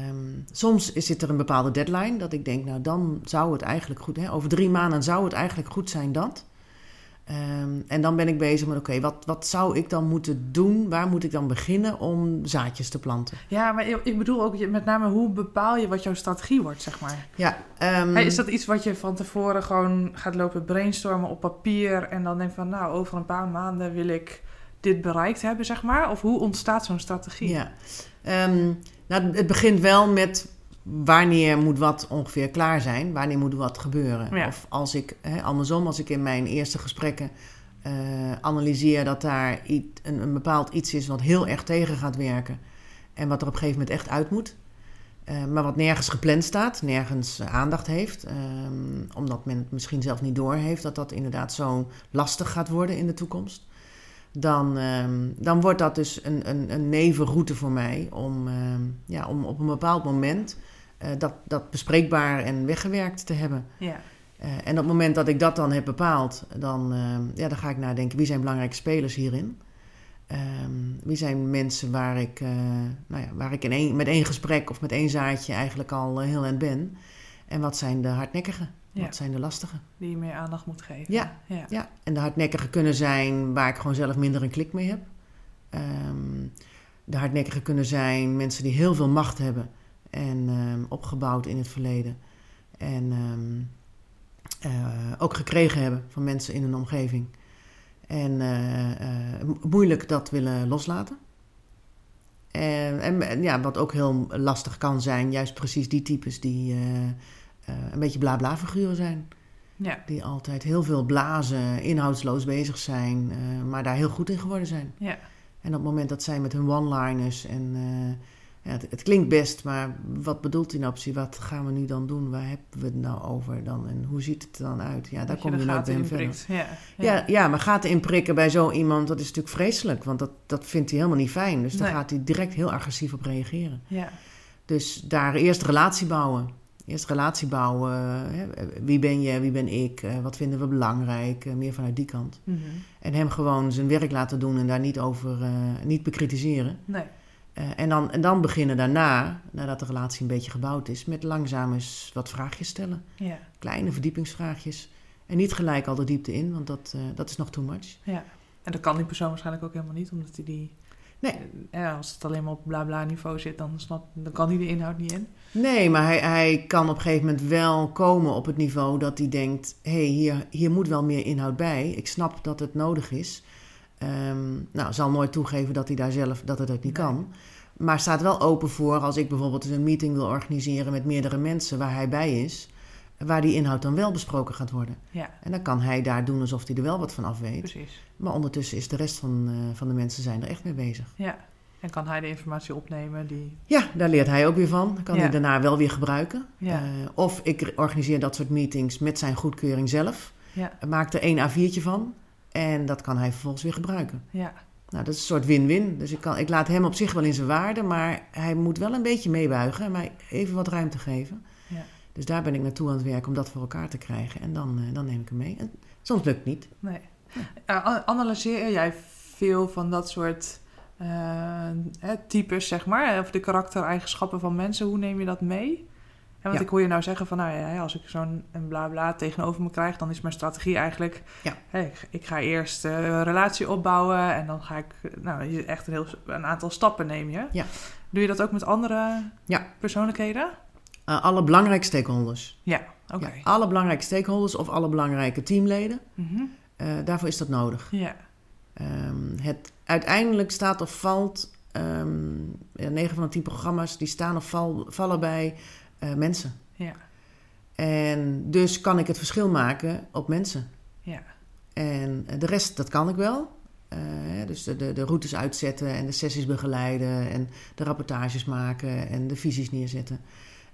Um, soms zit er een bepaalde deadline dat ik denk, nou dan zou het eigenlijk goed, hè, over drie maanden zou het eigenlijk goed zijn dat. Um, en dan ben ik bezig met, oké, wat, wat zou ik dan moeten doen? Waar moet ik dan beginnen om zaadjes te planten? Ja, maar ik bedoel ook met name, hoe bepaal je wat jouw strategie wordt, zeg maar? Ja. Um, hey, is dat iets wat je van tevoren gewoon gaat lopen brainstormen op papier... en dan denk van, nou, over een paar maanden wil ik dit bereikt hebben, zeg maar? Of hoe ontstaat zo'n strategie? Ja, um, nou, het begint wel met wanneer moet wat ongeveer klaar zijn? Wanneer moet wat gebeuren? Ja. Of als ik, hè, andersom, als ik in mijn eerste gesprekken uh, analyseer dat daar iets, een, een, bepaald iets is wat heel erg tegen gaat werken en wat er op een gegeven moment echt uit moet, uh, maar wat nergens gepland staat, nergens uh, aandacht heeft, um, omdat men het misschien zelf niet doorheeft dat dat inderdaad zo lastig gaat worden in de toekomst. Dan, um, dan wordt dat dus een, een, een nevenroute voor mij om, um, ja, om op een bepaald moment uh, dat, dat bespreekbaar en weggewerkt te hebben. Ja. Uh, en op het moment dat ik dat dan heb bepaald, dan, uh, ja, dan ga ik nadenken wie zijn belangrijke spelers hierin. Um, wie zijn mensen waar ik, nou ja, waar ik in één, met één gesprek of met één zaadje eigenlijk al heel en ben. En wat zijn de hardnekkigen? Ja. Wat zijn de lastige? Die je meer aandacht moet geven. Ja, ja. ja. en de hardnekkigen kunnen zijn waar ik gewoon zelf minder een klik mee heb. Um, de hardnekkigen kunnen zijn mensen die heel veel macht hebben en um, opgebouwd in het verleden. En um, uh, ook gekregen hebben van mensen in hun omgeving. En uh, uh, moeilijk dat willen loslaten. En, en, ja, wat ook heel lastig kan zijn, juist precies die types die een beetje bla-bla figuren zijn. Ja. Die altijd heel veel blazen, inhoudsloos bezig zijn, maar daar heel goed in geworden zijn. Ja. En op het moment dat zij met hun one-liners en ja, het, het, klinkt best, maar wat bedoelt nou precies? Wat gaan we nu dan doen? Waar hebben we het nou over dan? En hoe ziet het er dan uit? Ja, daar kom je nooit bij hem verder. Ja, ja. Ja, ja, maar gaten inprikken bij zo iemand, dat is natuurlijk vreselijk. Want dat, dat vindt hij helemaal niet fijn. Dus daar Nee. gaat hij direct heel agressief op reageren. Ja. Dus daar eerst relatie bouwen. Eerst relatie bouwen. Hè? Wie ben je, wie ben ik? Eh, Wat vinden we belangrijk? Eh, Meer vanuit die kant. Mhm. En hem gewoon zijn werk laten doen en daar niet over, eh, niet bekritiseren. Nee. Uh, en, dan, en dan beginnen daarna, nadat de relatie een beetje gebouwd is, met langzaam eens wat vraagjes stellen. Ja. Kleine verdiepingsvraagjes. En niet gelijk al de diepte in, want dat, uh, dat is nog too much. Ja. En dat kan die persoon waarschijnlijk ook helemaal niet, omdat hij die Nee. Ja, als het alleen maar op bla bla niveau zit, dan, snap, dan kan hij de inhoud niet in. Nee, maar hij, hij kan op een gegeven moment wel komen op het niveau dat hij denkt: hé, hey, hier, hier moet wel meer inhoud bij. Ik snap dat het nodig is. Ehm, nou, zal nooit toegeven dat hij daar zelf dat het ook niet Nee. kan. Maar staat wel open voor als ik bijvoorbeeld een meeting wil organiseren met meerdere mensen waar hij bij is, waar die inhoud dan wel besproken gaat worden. Ja, En dan kan hij daar doen alsof hij er wel wat van af weet. precies. Maar ondertussen is de rest van, eh, van de mensen zijn er echt mee bezig. Ja. En kan hij de informatie opnemen die... Ja, daar leert hij ook weer van. Dan kan Ja. hij daarna wel weer gebruiken. Ja. Eh, of ik organiseer dat soort meetings met zijn goedkeuring zelf. Ja, Maak er één A4'tje van. En dat kan hij vervolgens weer gebruiken. ja, Nou, dat is een soort win-win. Dus ik, kan, ik laat hem op zich wel in zijn waarde. Maar hij moet wel een beetje meebuigen. En mij even wat ruimte geven. ja. Dus daar ben ik naartoe aan het werken om dat voor elkaar te krijgen. En dan, eh, dan neem ik hem mee. En soms lukt het niet. Nee. Ja, analyseer jij veel van dat soort hè, types, zeg maar? Of de karaktereigenschappen van mensen, hoe neem je dat mee? Want Ja. ik hoor je nou zeggen van, nou ja, als ik zo'n bla bla tegenover me krijg, dan is mijn strategie eigenlijk, Ja. ik, ik ga eerst eh, een relatie opbouwen en dan ga ik, nou, je echt een, heel, een aantal stappen neem je. Ja. Doe je dat ook met andere Ja. persoonlijkheden? Eh, alle belangrijke stakeholders. Ja, oké. Ja, alle belangrijke stakeholders of alle belangrijke teamleden. Mhm. eh, daarvoor is dat nodig. Ja, Ehm, het uiteindelijk staat of valt. ehm, ja, 9 van de 10 programma's die staan of val- vallen bij eh, mensen. ja, En dus kan ik het verschil maken op mensen. ja, En eh, de rest, dat kan ik wel. Eh, dus de, de, de routes uitzetten en de sessies begeleiden en de rapportages maken en de visies neerzetten.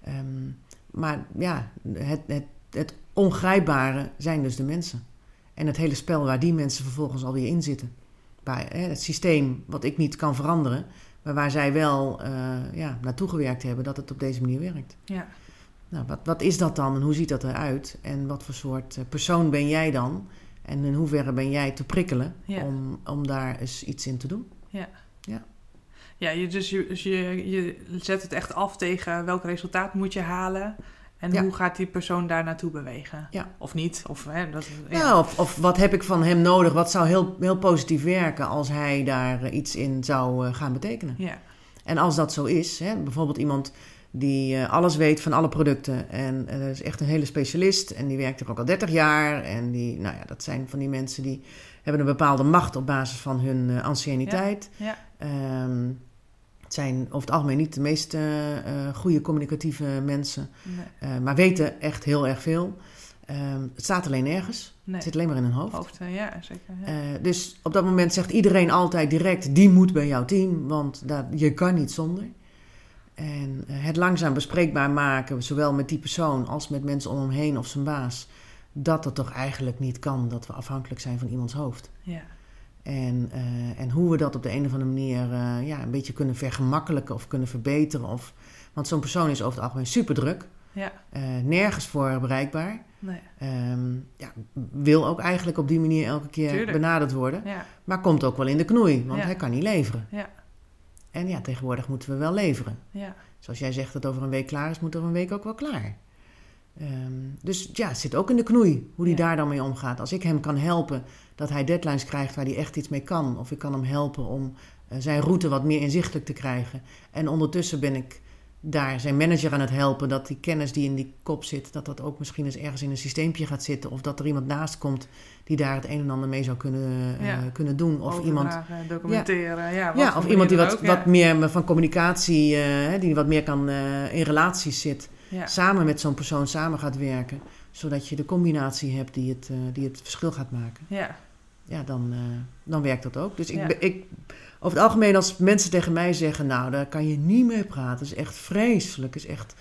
Ehm, maar ja, het, het, het ongrijpbare zijn dus de mensen. En het hele spel waar die mensen vervolgens alweer in zitten. Bij, hè, het systeem wat ik niet kan veranderen, maar waar zij wel eh, ja, naartoe gewerkt hebben dat het op deze manier werkt. ja, Nou, wat, wat is dat dan en hoe ziet dat eruit? En wat voor soort eh, persoon ben jij dan? En in hoeverre ben jij te prikkelen Ja. om, om daar eens iets in te doen? Ja, je, dus je, dus je, je zet het echt af tegen welk resultaat moet je halen. En Ja. hoe gaat die persoon daar naartoe bewegen? Ja. Of niet? Of, hè, dat, ja. Ja, of, of wat heb ik van hem nodig? Wat zou heel, heel positief werken als hij daar eh, iets in zou eh, gaan betekenen? ja, En als dat zo is, hè, bijvoorbeeld iemand die eh, alles weet van alle producten en dat is echt een hele specialist en die werkt er ook al 30 jaar en die, nou ja, dat zijn van die mensen die hebben een bepaalde macht op basis van hun anciëniteit. ja, Ehm, het zijn over het algemeen niet de meest eh, goede communicatieve mensen, nee, eh, maar weten echt heel erg veel. Ehm, het staat alleen nergens. nee. Het zit alleen maar in hun hoofd. Hoofd, eh, ja, zeker. Ja. Dus op dat moment zegt iedereen altijd direct: die moet bij jouw team, want je kan niet zonder. En het langzaam bespreekbaar maken, zowel met die persoon als met mensen om hem heen of zijn baas, dat het toch eigenlijk niet kan dat we afhankelijk zijn van iemands hoofd. ja, En, eh, en hoe we dat op de een of andere manier eh, ja, een beetje kunnen vergemakkelijken of kunnen verbeteren. Of, want zo'n persoon is over het algemeen super druk, ja, eh, nergens voor bereikbaar. nee, Ehm, ja, wil ook eigenlijk op die manier elke keer Tuurlijk. benaderd worden. ja, Maar komt ook wel in de knoei, want Ja. hij kan niet leveren. ja, En ja, tegenwoordig moeten we wel leveren. ja, Zoals jij zegt dat over een week klaar is, moet over een week ook wel klaar. Ehm, dus ja, het zit ook in de knoei, hoe hij Ja. daar dan mee omgaat. Als ik hem kan helpen dat hij deadlines krijgt waar hij echt iets mee kan. Of ik kan hem helpen om eh, zijn route wat meer inzichtelijk te krijgen. En ondertussen ben ik daar zijn manager aan het helpen dat die kennis die in die kop zit, dat dat ook misschien eens ergens in een systeempje gaat zitten. Of dat er iemand naast komt die daar het een en ander mee zou kunnen, eh, kunnen doen. Of iemand Overdragen, documenteren, ja, of iemand die wat, ook, wat meer van communicatie, eh, die wat meer kan eh, in relaties zit, ja, samen met zo'n persoon samen gaat werken, zodat je de combinatie hebt die het, eh, die het verschil gaat maken. ja, Ja, dan, eh, dan werkt dat ook. Dus ik, Ja. ik, over het algemeen, als mensen tegen mij zeggen, nou, daar kan je niet mee praten, dat is echt vreselijk, is echt,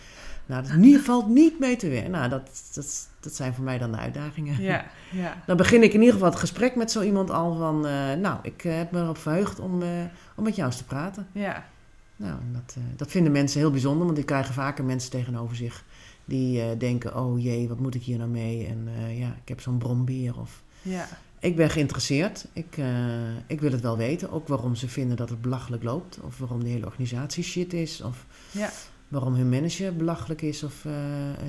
nou, dat niet, [laughs] valt niet mee te werken. Nou, dat, dat, dat zijn voor mij dan de uitdagingen. ja, [laughs] ja, Dan begin ik in ieder geval het gesprek met zo iemand al van, eh, nou, ik heb me erop verheugd om, om met jou eens te praten. ja, Nou, dat, eh, dat vinden mensen heel bijzonder, want die krijgen vaker mensen tegenover zich die eh, denken, oh jee, wat moet ik hier nou mee? En eh, ja, ik heb zo'n brombier of... ja, Ik ben geïnteresseerd. Ik, ik wil het wel weten. Ook waarom ze vinden dat het belachelijk loopt. Of waarom de hele organisatie shit is. Of ja, waarom hun manager belachelijk is. Of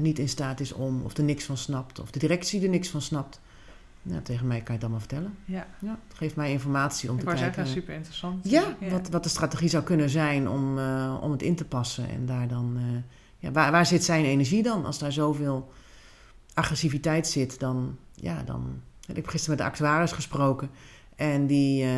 niet in staat is om. Of er niks van snapt. Of de directie er niks van snapt. Nou, tegen mij kan je het allemaal vertellen. Ja. Ja, het geeft mij informatie om Ik te kijken. zeggen, super interessant. Ja, Wat, wat de strategie zou kunnen zijn om, eh, om het in te passen. En daar dan, eh, ja, waar, waar zit zijn energie dan? Als daar zoveel agressiviteit zit, dan, ja, dan. Ik heb gisteren met de actuaris gesproken en die eh,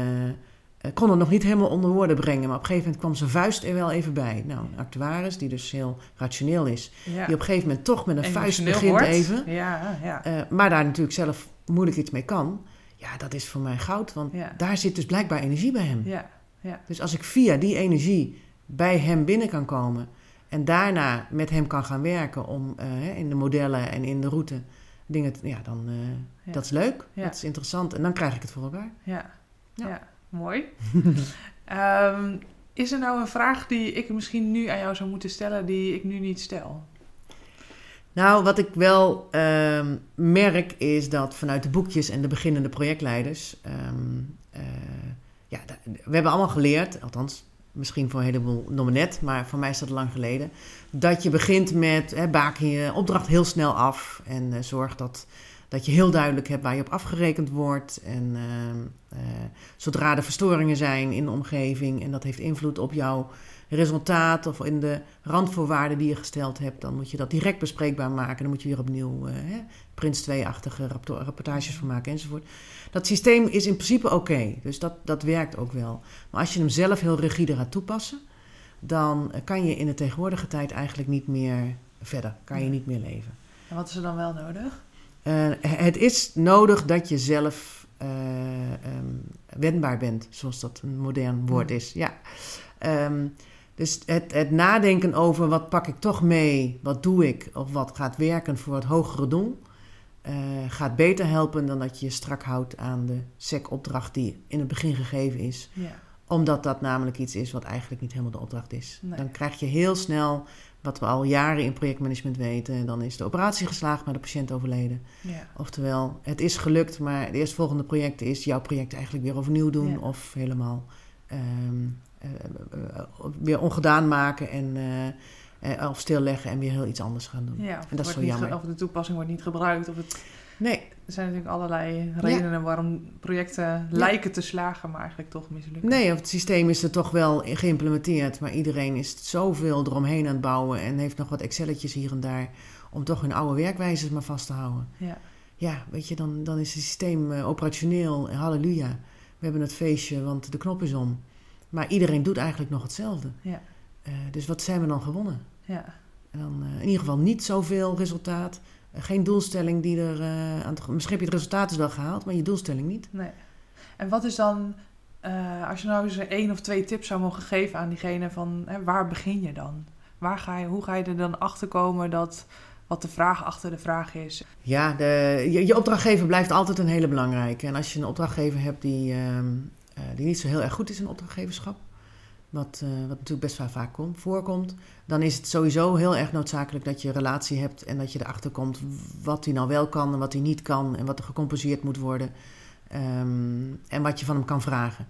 kon het nog niet helemaal onder woorden brengen. Maar op een gegeven moment kwam zijn vuist er wel even bij. Nou, een actuaris, die dus heel rationeel is, Ja. die op een gegeven moment toch met een vuist begint wordt. even. Ja, ja. maar daar natuurlijk zelf moeilijk iets mee kan. Ja, dat is voor mij goud, want Ja. daar zit dus blijkbaar energie bij hem. ja. ja. Dus als ik via die energie bij hem binnen kan komen en daarna met hem kan gaan werken om eh, in de modellen en in de route dingen, te- ja, dan Ja. dat is leuk, dat is interessant en dan krijg ik het voor elkaar. Ja, ja. Ja. mooi. [laughs] Ehm, is er nou een vraag die ik misschien nu aan jou zou moeten stellen, die ik nu niet stel? Nou, wat ik wel ehm, merk is dat vanuit de boekjes en de beginnende projectleiders, ehm, eh, ja, we hebben allemaal geleerd, althans misschien voor een heleboel nog net, maar voor mij is dat lang geleden, dat je begint met hè, baken je opdracht heel snel af en eh, zorg dat, dat je heel duidelijk hebt waar je op afgerekend wordt. En ehm, eh, zodra er verstoringen zijn in de omgeving en dat heeft invloed op jouw resultaat of in de randvoorwaarden die je gesteld hebt, dan moet je dat direct bespreekbaar maken. Dan moet je weer opnieuw eh, Prins 2-achtige rapto- rapportages van maken enzovoort. Dat systeem is in principe oké, dus dat, dat werkt ook wel. Maar als je hem zelf heel rigide gaat toepassen, dan eh, kan je in de tegenwoordige tijd eigenlijk niet meer verder, kan je niet meer leven. En wat is er dan wel nodig? Eh, het is nodig dat je zelf eh, ehm, wendbaar bent, zoals dat een modern woord is. Ja. Ehm, dus het, het nadenken over wat pak ik toch mee, wat doe ik of wat gaat werken voor het hogere doel, eh, gaat beter helpen dan dat je je strak houdt aan de SEC-opdracht die in het begin gegeven is Ja, omdat dat namelijk iets is wat eigenlijk niet helemaal de opdracht is. Nee. Dan krijg je heel snel, wat we al jaren in projectmanagement weten, dan is de operatie geslaagd, maar de patiënt overleden. ja, Oftewel, het is gelukt, maar het eerstvolgende project is jouw project eigenlijk weer overnieuw doen Ja. of helemaal ehm, eh, eh, eh, weer ongedaan maken en eh, eh, of stilleggen en weer heel iets anders gaan doen. ja. Of, En dat is zo jammer. of de toepassing wordt niet gebruikt. Of het, Nee, er zijn natuurlijk allerlei redenen waarom projecten lijken te slagen, maar eigenlijk toch mislukken. Nee, of het systeem is er toch wel geïmplementeerd, maar iedereen is zoveel eromheen aan het bouwen en heeft nog wat Excelletjes hier en daar om toch hun oude werkwijzes maar vast te houden. Ja, Ja, weet je, dan, dan is het systeem eh, operationeel, halleluja. We hebben het feestje, want de knop is om. Maar iedereen doet eigenlijk nog hetzelfde. ja, Eh, dus wat zijn we dan gewonnen? ja. En dan eh, in ieder geval niet zoveel resultaat. Eh, geen doelstelling die er aan het, Misschien heb je het resultaat dus wel gehaald, maar je doelstelling niet. Nee. En wat is dan, als je nou eens één of twee tips zou mogen geven aan diegene van hè, waar begin je dan? Waar ga je, hoe ga je er dan achter komen dat wat de vraag achter de vraag is? Ja, de, je, je opdrachtgever blijft altijd een hele belangrijke. En als je een opdrachtgever hebt die, ehm, eh, die niet zo heel erg goed is in opdrachtgeverschap, wat, eh, wat natuurlijk best wel vaak komt, voorkomt, dan is het sowieso heel erg noodzakelijk dat je een relatie hebt en dat je erachter komt wat hij nou wel kan en wat hij niet kan en wat er gecompenseerd moet worden ehm, en wat je van hem kan vragen.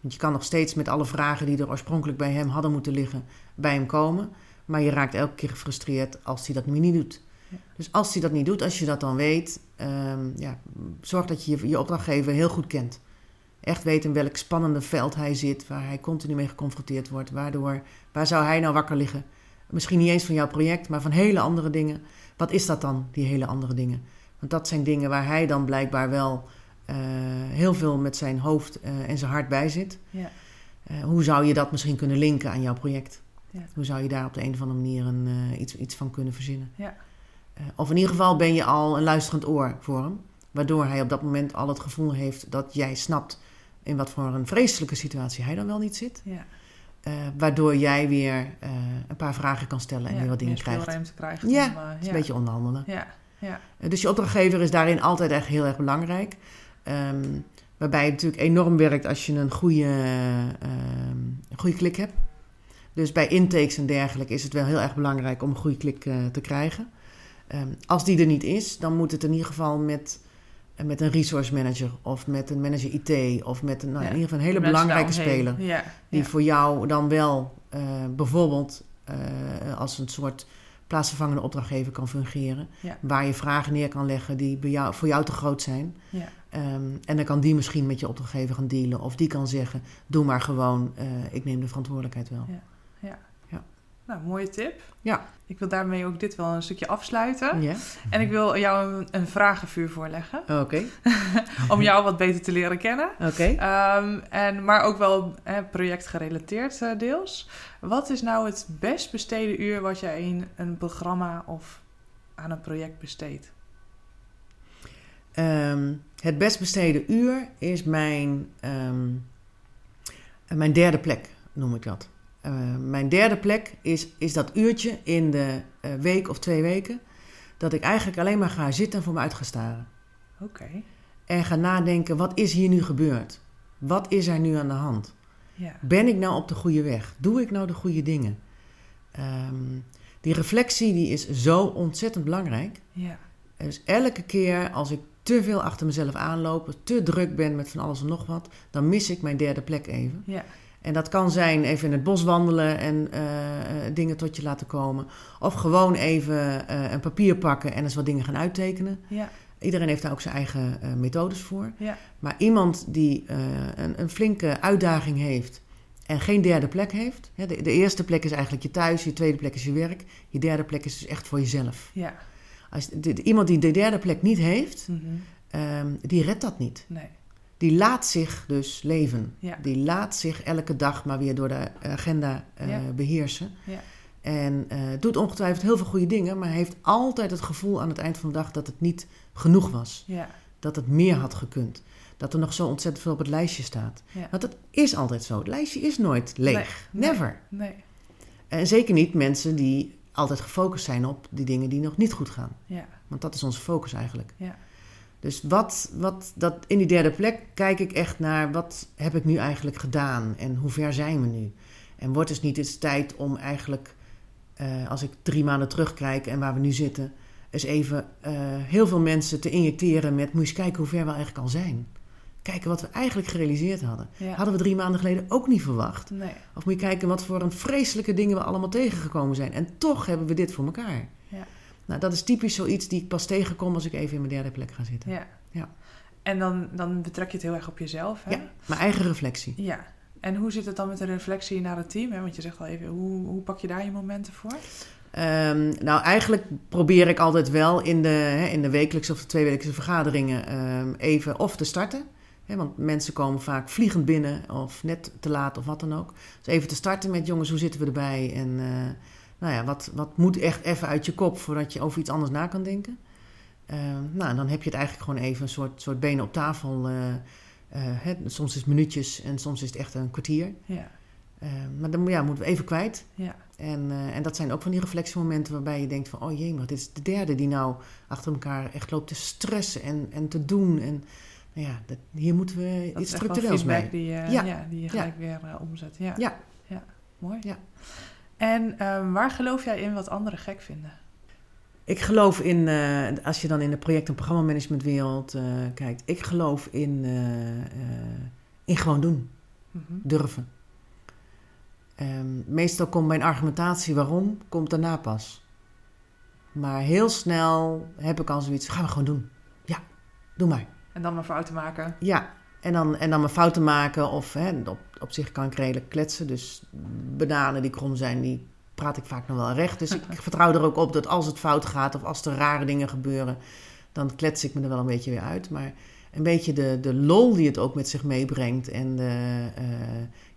Want je kan nog steeds met alle vragen die er oorspronkelijk bij hem hadden moeten liggen, bij hem komen. Maar je raakt elke keer gefrustreerd als hij dat nu niet doet. Ja. Dus als hij dat niet doet, als je dat dan weet, ehm, ja, zorg dat je je opdrachtgever heel goed kent. Echt weet in welk spannende veld hij zit, waar hij continu mee geconfronteerd wordt. Waardoor, waar zou hij nou wakker liggen? Misschien niet eens van jouw project, maar van hele andere dingen. Wat is dat dan, die hele andere dingen? Want dat zijn dingen waar hij dan blijkbaar wel eh, heel veel met zijn hoofd eh, en zijn hart bij zit. Ja, Eh, hoe zou je dat misschien kunnen linken aan jouw project? Ja. Hoe zou je daar op de een of andere manier een, iets, iets van kunnen verzinnen? Ja. Of in ieder geval ben je al een luisterend oor voor hem. Waardoor hij op dat moment al het gevoel heeft dat jij snapt in wat voor een vreselijke situatie hij dan wel niet zit. ja. Eh, waardoor jij weer eh, een paar vragen kan stellen en ja, weer wat dingen krijgt. krijgt. Ja, om, eh, Het is ja. een beetje onderhandelen. Ja, ja, Dus je opdrachtgever is daarin altijd echt heel erg belangrijk. Ehm, waarbij het natuurlijk enorm werkt als je een goede, ehm, een goede klik hebt. Dus bij intakes en dergelijke is het wel heel erg belangrijk om een goede klik te krijgen. Ehm, als die er niet is, dan moet het in ieder geval met, eh, met een resource manager of met een manager IT of met een, nou, Ja, in ieder geval een hele belangrijke speler. Ja, Die ja. voor jou dan wel eh, bijvoorbeeld eh, als een soort plaatsvervangende opdrachtgever kan fungeren. Ja. Waar je vragen neer kan leggen die bij jou, voor jou te groot zijn. Ja. Ehm, en dan kan die misschien met je opdrachtgever gaan dealen. Of die kan zeggen, doe maar gewoon, eh, ik neem de verantwoordelijkheid wel. Nou, mooie tip. Ja. Ik wil daarmee ook dit wel een stukje afsluiten. Ja, En ik wil jou een, een vragenvuur voorleggen. oké. [laughs] om jou wat beter te leren kennen. Oké. Ehm, en, maar ook wel eh, projectgerelateerd deels. Wat is nou het best besteden uur wat jij in een programma of aan een project besteedt? Ehm, het best besteden uur is mijn, ehm, mijn derde plek, noem ik dat. Eh, mijn derde plek is, is dat uurtje in de eh, week of twee weken... dat ik eigenlijk alleen maar ga zitten en voor me uit ga staren. Oké, En ga nadenken, wat is hier nu gebeurd? Wat is er nu aan de hand? ja. Ben ik nou op de goede weg? Doe ik nou de goede dingen? Ehm, die reflectie die is zo ontzettend belangrijk. Ja, Dus elke keer als ik te veel achter mezelf aanloop, te druk ben met van alles en nog wat, dan mis ik mijn derde plek even. ja, En dat kan zijn even in het bos wandelen en eh, eh, dingen tot je laten komen. Of gewoon even eh, een papier pakken en eens wat dingen gaan uittekenen. ja, Iedereen heeft daar ook zijn eigen methodes voor. ja, Maar iemand die een, een flinke uitdaging heeft en geen derde plek heeft. Hè, de, de eerste plek is eigenlijk je thuis, je tweede plek is je werk. Je derde plek is dus echt voor jezelf. ja. Als, de, de- iemand die de derde plek niet heeft, Mhm. ehm, die redt dat niet. Nee, Die laat zich dus leven. Ja. Die laat zich elke dag maar weer door de agenda eh, Ja. beheersen. Ja. En eh, doet ongetwijfeld heel veel goede dingen, maar heeft altijd het gevoel aan het eind van de dag dat het niet genoeg was. ja, Dat het meer had gekund. Dat er nog zo ontzettend veel op het lijstje staat. Want het is altijd zo. Het lijstje is nooit leeg. Nee. Never. Nee, En zeker niet mensen die altijd gefocust zijn op die dingen die nog niet goed gaan. ja, Want dat is onze focus eigenlijk. ja, Dus wat, wat dat, in die derde plek kijk ik echt naar wat heb ik nu eigenlijk gedaan en hoe ver zijn we nu? En wordt het niet eens tijd om eigenlijk, eh, als ik drie maanden terugkijk en waar we nu zitten, eens even eh, heel veel mensen te injecteren met moet je eens kijken hoe ver we eigenlijk al zijn. Kijken wat we eigenlijk gerealiseerd hadden. ja. Hadden we drie maanden geleden ook niet verwacht. Nee, Of moet je kijken wat voor een vreselijke dingen we allemaal tegengekomen zijn. En toch hebben we dit voor elkaar. Nou, dat is typisch zoiets die ik pas tegenkom als ik even in mijn derde plek ga zitten. ja. Ja. En dan, dan betrek je het heel erg op jezelf, hè? Ja, mijn eigen reflectie. Ja. En hoe zit het dan met de reflectie naar het team? Hè? Want je zegt al even, hoe, hoe pak je daar je momenten voor? Ehm, nou, eigenlijk probeer ik altijd wel in de, hè, in de wekelijkse of de tweewekelijkse vergaderingen ehm, even of te starten. Hè, want mensen komen vaak vliegend binnen of net te laat of wat dan ook. Dus even te starten met jongens, hoe zitten we erbij? En eh, nou ja, wat, wat moet echt even uit je kop voordat je over iets anders na kan denken? Ehm, nou, en dan heb je het eigenlijk gewoon even een soort, soort benen op tafel. eh, eh, hè, soms is het minuutjes en soms is het echt een kwartier. Ja, maar dan ja, moeten we even kwijt. ja, En, eh, en dat zijn ook van die reflectiemomenten waarbij je denkt van... oh jee, maar dit is de derde die nou achter elkaar echt loopt te stressen en, en te doen. En nou ja, dat, hier moeten we dat iets is echt wel structureels feedback mee. die, eh, Ja. ja. die je gelijk weer eh, omzet. Ja. Ja. ja. Mooi. Ja. En ehm, waar geloof jij in wat anderen gek vinden? Ik geloof in, eh, als je dan in de project- en programmamanagementwereld eh kijkt... ik geloof in, eh, in gewoon doen, Mhm. durven. Ehm, meestal komt mijn argumentatie waarom, komt daarna pas. Maar heel snel heb ik al zoiets, gaan we gewoon doen. Ja, doe maar. En dan maar fouten maken. Ja, en dan, en dan mijn fouten maken. Of hè, op, op zich kan ik redelijk kletsen. Dus bananen die krom zijn, die praat ik vaak nog wel recht. Dus ik, [laughs] vertrouw er ook op dat als het fout gaat of als er rare dingen gebeuren, dan klets ik me er wel een beetje weer uit. Maar een beetje de, de lol die het ook met zich meebrengt. En de, eh,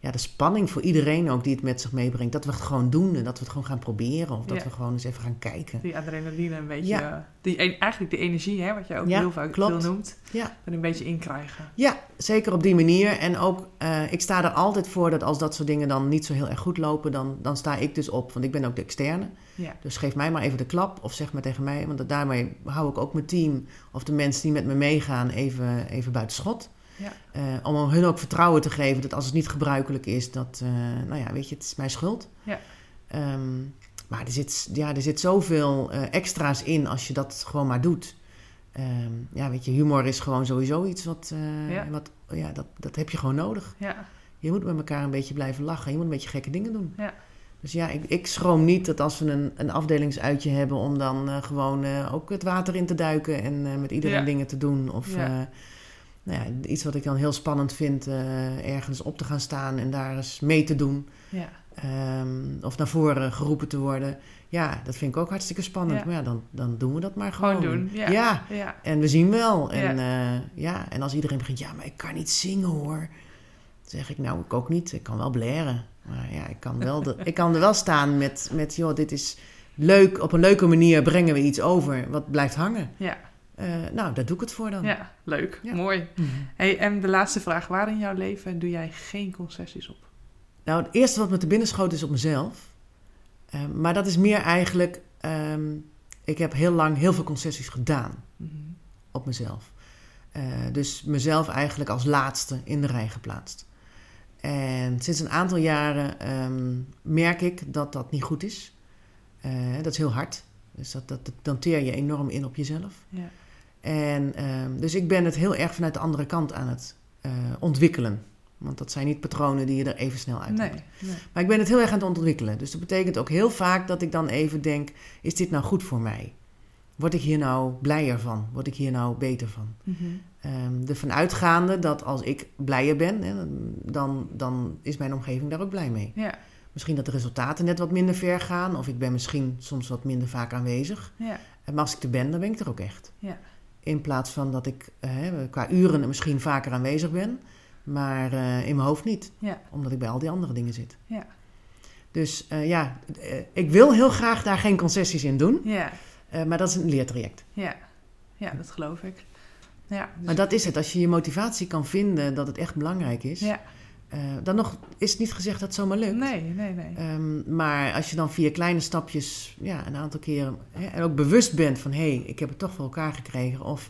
ja, de spanning voor iedereen ook die het met zich meebrengt. Dat we het gewoon doen en dat we het gewoon gaan proberen. Of dat Ja. we gewoon eens even gaan kijken. Die adrenaline een beetje... Ja. eh, Die, en- eigenlijk de energie, hè, wat jij ook Ja, heel vaak veel noemt. Ja. Er een beetje in krijgen. Ja, zeker op die manier. En ook, eh, ik sta er altijd voor dat als dat soort dingen dan niet zo heel erg goed lopen, dan, dan sta ik dus op. Want ik ben ook de externe. Ja. Dus geef mij maar even de klap of zeg maar tegen mij. Want daarmee hou ik ook mijn team of de mensen die met me meegaan even, even buiten schot. Ja. Eh, om hun ook vertrouwen te geven dat als het niet gebruikelijk is, dat, eh, nou ja, weet je, het is mijn schuld. Ja. Ehm, maar er zit, ja, er zit zoveel eh, extra's in als je dat gewoon maar doet. Ehm, ja, weet je, humor is gewoon sowieso iets wat, Ja. wat ja, dat, dat heb je gewoon nodig. Ja. Je moet met elkaar een beetje blijven lachen. Je moet een beetje gekke dingen doen. Ja. Dus ja, ik, ik schroom niet dat als we een, een afdelingsuitje hebben... om dan gewoon ook het water in te duiken en met iedereen dingen te doen. Of Ja. Nou ja, iets wat ik dan heel spannend vind, eh, ergens op te gaan staan en daar eens mee te doen. Ja. Ehm, of naar voren geroepen te worden. Ja, dat vind ik ook hartstikke spannend. Ja. Maar ja, dan, dan doen we dat maar gewoon. Gewoon doen. Ja. Ja. Ja. En we zien wel. En, Ja. ja. ja, en als iedereen begint, ja, maar ik kan niet zingen hoor. Dan zeg ik, nou, ik ook niet. Ik kan wel blaren. Maar ja, ik kan, wel de, ik kan er wel staan met, met, joh, dit is leuk. Op een leuke manier brengen we iets over wat blijft hangen. Ja. Eh, nou, daar doe ik het voor dan. Ja, leuk. Ja. Mooi. Mhm. Hey, en de laatste vraag. Waar in jouw leven doe jij geen concessies op? Nou, het eerste wat me te binnen schoot is op mezelf. Eh, maar dat is meer eigenlijk... ehm, ik heb heel lang heel veel concessies gedaan Mhm. op mezelf. Eh, dus mezelf eigenlijk als laatste in de rij geplaatst. En sinds een aantal jaren ehm, merk ik dat dat niet goed is. Dat is heel hard. Dus dat, dat, dat danteer je enorm in op jezelf. Ja. En ehm, dus ik ben het heel erg vanuit de andere kant aan het eh, ontwikkelen. Want dat zijn niet patronen die je er even snel uit Nee. nee. Maar ik ben het heel erg aan het ontwikkelen. Dus dat betekent ook heel vaak dat ik dan even denk: is dit nou goed voor mij? Word ik hier nou blijer van? Word ik hier nou beter van? Mhm. Ehm ervan uitgaande dat als ik blijer ben, hè, dan, dan is mijn omgeving daar ook blij mee. Ja. Misschien dat de resultaten net wat minder ver gaan, of ik ben misschien soms wat minder vaak aanwezig. Ja. Maar als ik er ben, dan ben ik er ook echt. Ja. In plaats van dat ik eh, qua uren misschien vaker aanwezig ben, maar eh, in mijn hoofd niet. Ja. Omdat ik bij al die andere dingen zit. Ja. Dus eh, ja, ik wil heel graag daar geen concessies in doen, Ja. maar dat is een leertraject. Ja. Ja, dat geloof ik. Ja. dus- Maar dat is het. Als je je motivatie kan vinden dat het echt belangrijk is, ja. Eh, dan nog is het niet gezegd dat het zomaar lukt. Nee, nee, nee. Ehm, maar als je dan via kleine stapjes ja, een aantal keren hè, en ook bewust bent van hé, hey, ik heb het toch voor elkaar gekregen. Of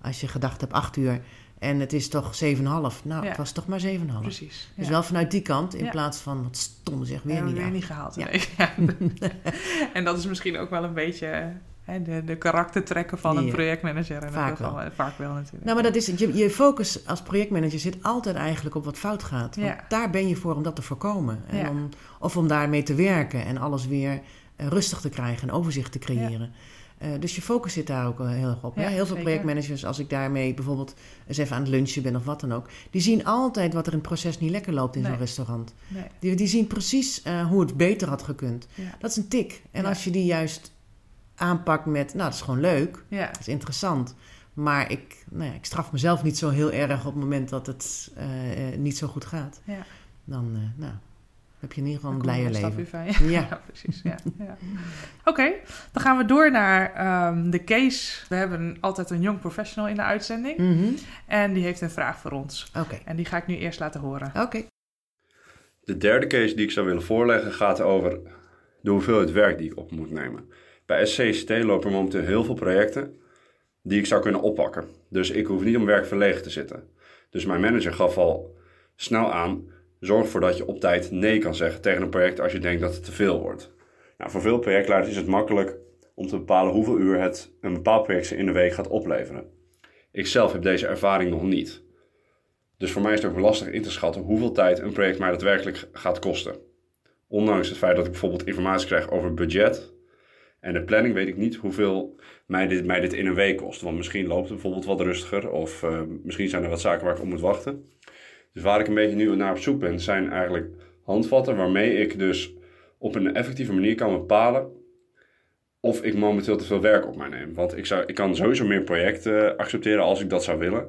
als je gedacht hebt acht uur en het is toch 7,5. Nou, Ja. het was toch maar 7,5. Precies. Dus wel vanuit die kant in Ja. plaats van wat stom zeg, weer niet weer niet gehaald. Ja. Nee. Ja. [laughs] [laughs] en dat is misschien ook wel een beetje hè, de, de karaktertrekken van een projectmanager. En Vaak dat wel. wel. Vaak wel natuurlijk. Nou, maar dat is. Je, je focus als projectmanager zit altijd eigenlijk op wat fout gaat. Want Ja. daar ben je voor om dat te voorkomen. En Ja. om, of om daarmee te werken en alles weer eh, rustig te krijgen en overzicht te creëren. Eh, dus je focus zit daar ook eh, heel erg op. Ja? Heel veel zeker. projectmanagers, als ik daarmee bijvoorbeeld eens even aan het lunchen ben of wat dan ook, die zien altijd wat er in het proces niet lekker loopt in Nee. zo'n restaurant. nee. Die, die zien precies eh, hoe het beter had gekund. Ja. Dat is een tik. En Ja. als je die juist aanpakt met, nou, dat is gewoon leuk. Ja. Dat is interessant. Maar ik, nou ja, ik straf mezelf niet zo heel erg op het moment dat het eh, eh, niet zo goed gaat. Ja. Dan eh, nou, heb je in ieder geval een blijer er leven. van. [laughs] Ja, precies. Ja, ja. Oké, dan gaan we door naar ehm, de case. We hebben altijd een jong professional in de uitzending. Mhm. En die heeft een vraag voor ons. Oké, En die ga ik nu eerst laten horen. oké. De derde case die ik zou willen voorleggen gaat over de hoeveelheid werk die ik op moet nemen. Bij SCCT lopen er momenteel heel veel projecten die ik zou kunnen oppakken. Dus ik hoef niet om werk verlegen te zitten. Dus mijn manager gaf al snel aan, zorg ervoor dat je op tijd nee kan zeggen tegen een project als je denkt dat het te veel wordt. Nou, voor veel projectleiders is het makkelijk om te bepalen hoeveel uur het een bepaald project in de week gaat opleveren. Ik zelf heb deze ervaring nog niet. Dus voor mij is het ook lastig in te schatten hoeveel tijd een project mij daadwerkelijk gaat kosten. Ondanks het feit dat ik bijvoorbeeld informatie krijg over budget en de planning, weet ik niet hoeveel mij dit, mij dit in een week kost. Want misschien loopt het bijvoorbeeld wat rustiger of eh, misschien zijn er wat zaken waar ik op moet wachten. Dus waar ik een beetje nu naar op zoek ben, zijn eigenlijk handvatten waarmee ik dus op een effectieve manier kan bepalen of ik momenteel te veel werk op mij neem. Want ik, zou, ik kan sowieso meer projecten accepteren als ik dat zou willen.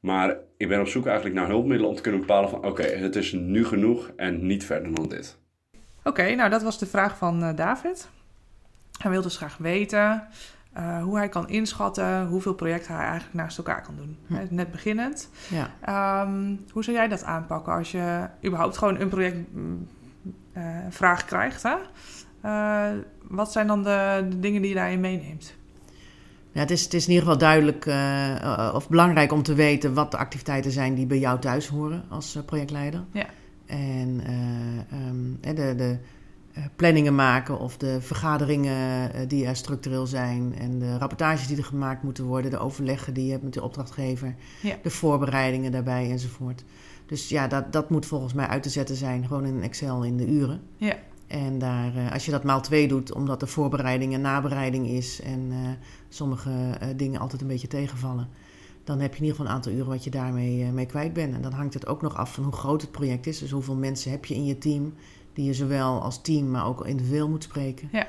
Maar ik ben op zoek eigenlijk naar hulpmiddelen om te kunnen bepalen van oké, het is nu genoeg en niet verder dan dit. Oké, nou dat was de vraag van eh, David. Hij wil dus graag weten eh, hoe hij kan inschatten hoeveel projecten hij eigenlijk naast elkaar kan doen. Hm. Is net beginnend. Ja. Ehm, hoe zou jij dat aanpakken als je überhaupt gewoon een projectvraag krijgt? Hè? Eh, wat zijn dan de, de dingen die je daarin meeneemt? Ja, het, is, het is in ieder geval duidelijk eh, eh, of belangrijk om te weten wat de activiteiten zijn die bij jou thuis horen als eh, projectleider. Ja. En eh, ehm, eh, de, de eh, planningen maken of de vergaderingen eh, die er structureel zijn en de rapportages die er gemaakt moeten worden, de overleggen die je hebt met de opdrachtgever, Ja. de voorbereidingen daarbij enzovoort. Dus ja, dat, dat moet volgens mij uit te zetten zijn, gewoon in Excel in de uren. Ja. En daar, eh, als je dat maal twee doet, omdat er voorbereiding en nabereiding is en eh, sommige eh, dingen altijd een beetje tegenvallen, dan heb je in ieder geval een aantal uren wat je daarmee mee kwijt bent. En dan hangt het ook nog af van hoe groot het project is. Dus hoeveel mensen heb je in je team, die je zowel als team, maar ook individueel moet spreken. Ja.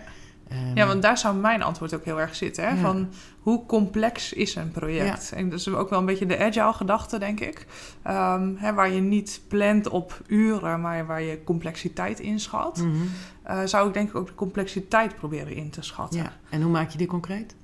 Ehm, ja, want daar zou mijn antwoord ook heel erg zitten. Hè? Van hoe complex is een project? En dat is ook wel een beetje de agile gedachte, denk ik. Um, hè, waar je niet plant op uren, maar waar je complexiteit inschat. Mm zou ik denk ik ook de complexiteit proberen in te schatten. Ja. En hoe maak je die concreet?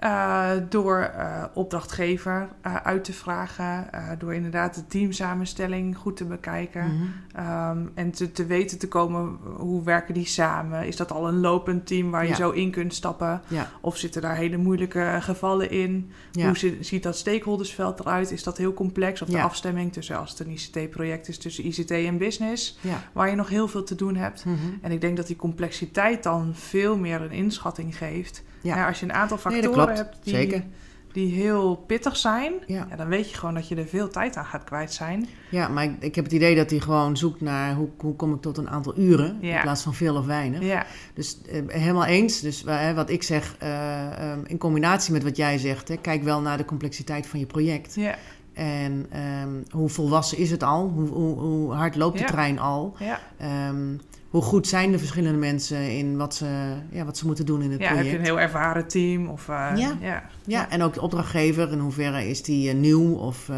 Uh, door uh, opdrachtgever uh, uit te vragen, door inderdaad de teamsamenstelling goed te bekijken mm -hmm. um, en te, te, weten te komen hoe werken die samen. Is dat al een lopend team waar je zo in kunt stappen? Ja. Of zitten daar hele moeilijke gevallen in? Ja. Hoe ziet, ziet, dat stakeholdersveld eruit? Is dat heel complex? Of de afstemming tussen, als het een ICT-project is, tussen ICT en business, waar je nog heel veel te doen hebt. Mm -hmm. En ik denk dat die complexiteit dan veel meer een inschatting geeft. Ja. als je een aantal factoren nee, hebt die, Zeker. die heel pittig zijn, ja. dan weet je gewoon dat je er veel tijd aan gaat kwijt zijn. Ja, maar ik, ik heb het idee dat hij gewoon zoekt naar hoe, hoe kom ik tot een aantal uren in plaats van veel of weinig. Ja. Dus eh, helemaal eens. Dus uh, wat ik zeg, uh, um, in combinatie met wat jij zegt, hè, kijk wel naar de complexiteit van je project. Ja. En um, hoe volwassen is het al? Hoe, hoe, hoe hard loopt de trein al? Ja. Um, hoe goed zijn de verschillende mensen in wat ze, ja, wat ze moeten doen in het ja, project. heb je een heel ervaren team? Of, uh, ja. Ja. ja, en ook de opdrachtgever. In hoeverre is die uh, nieuw of uh,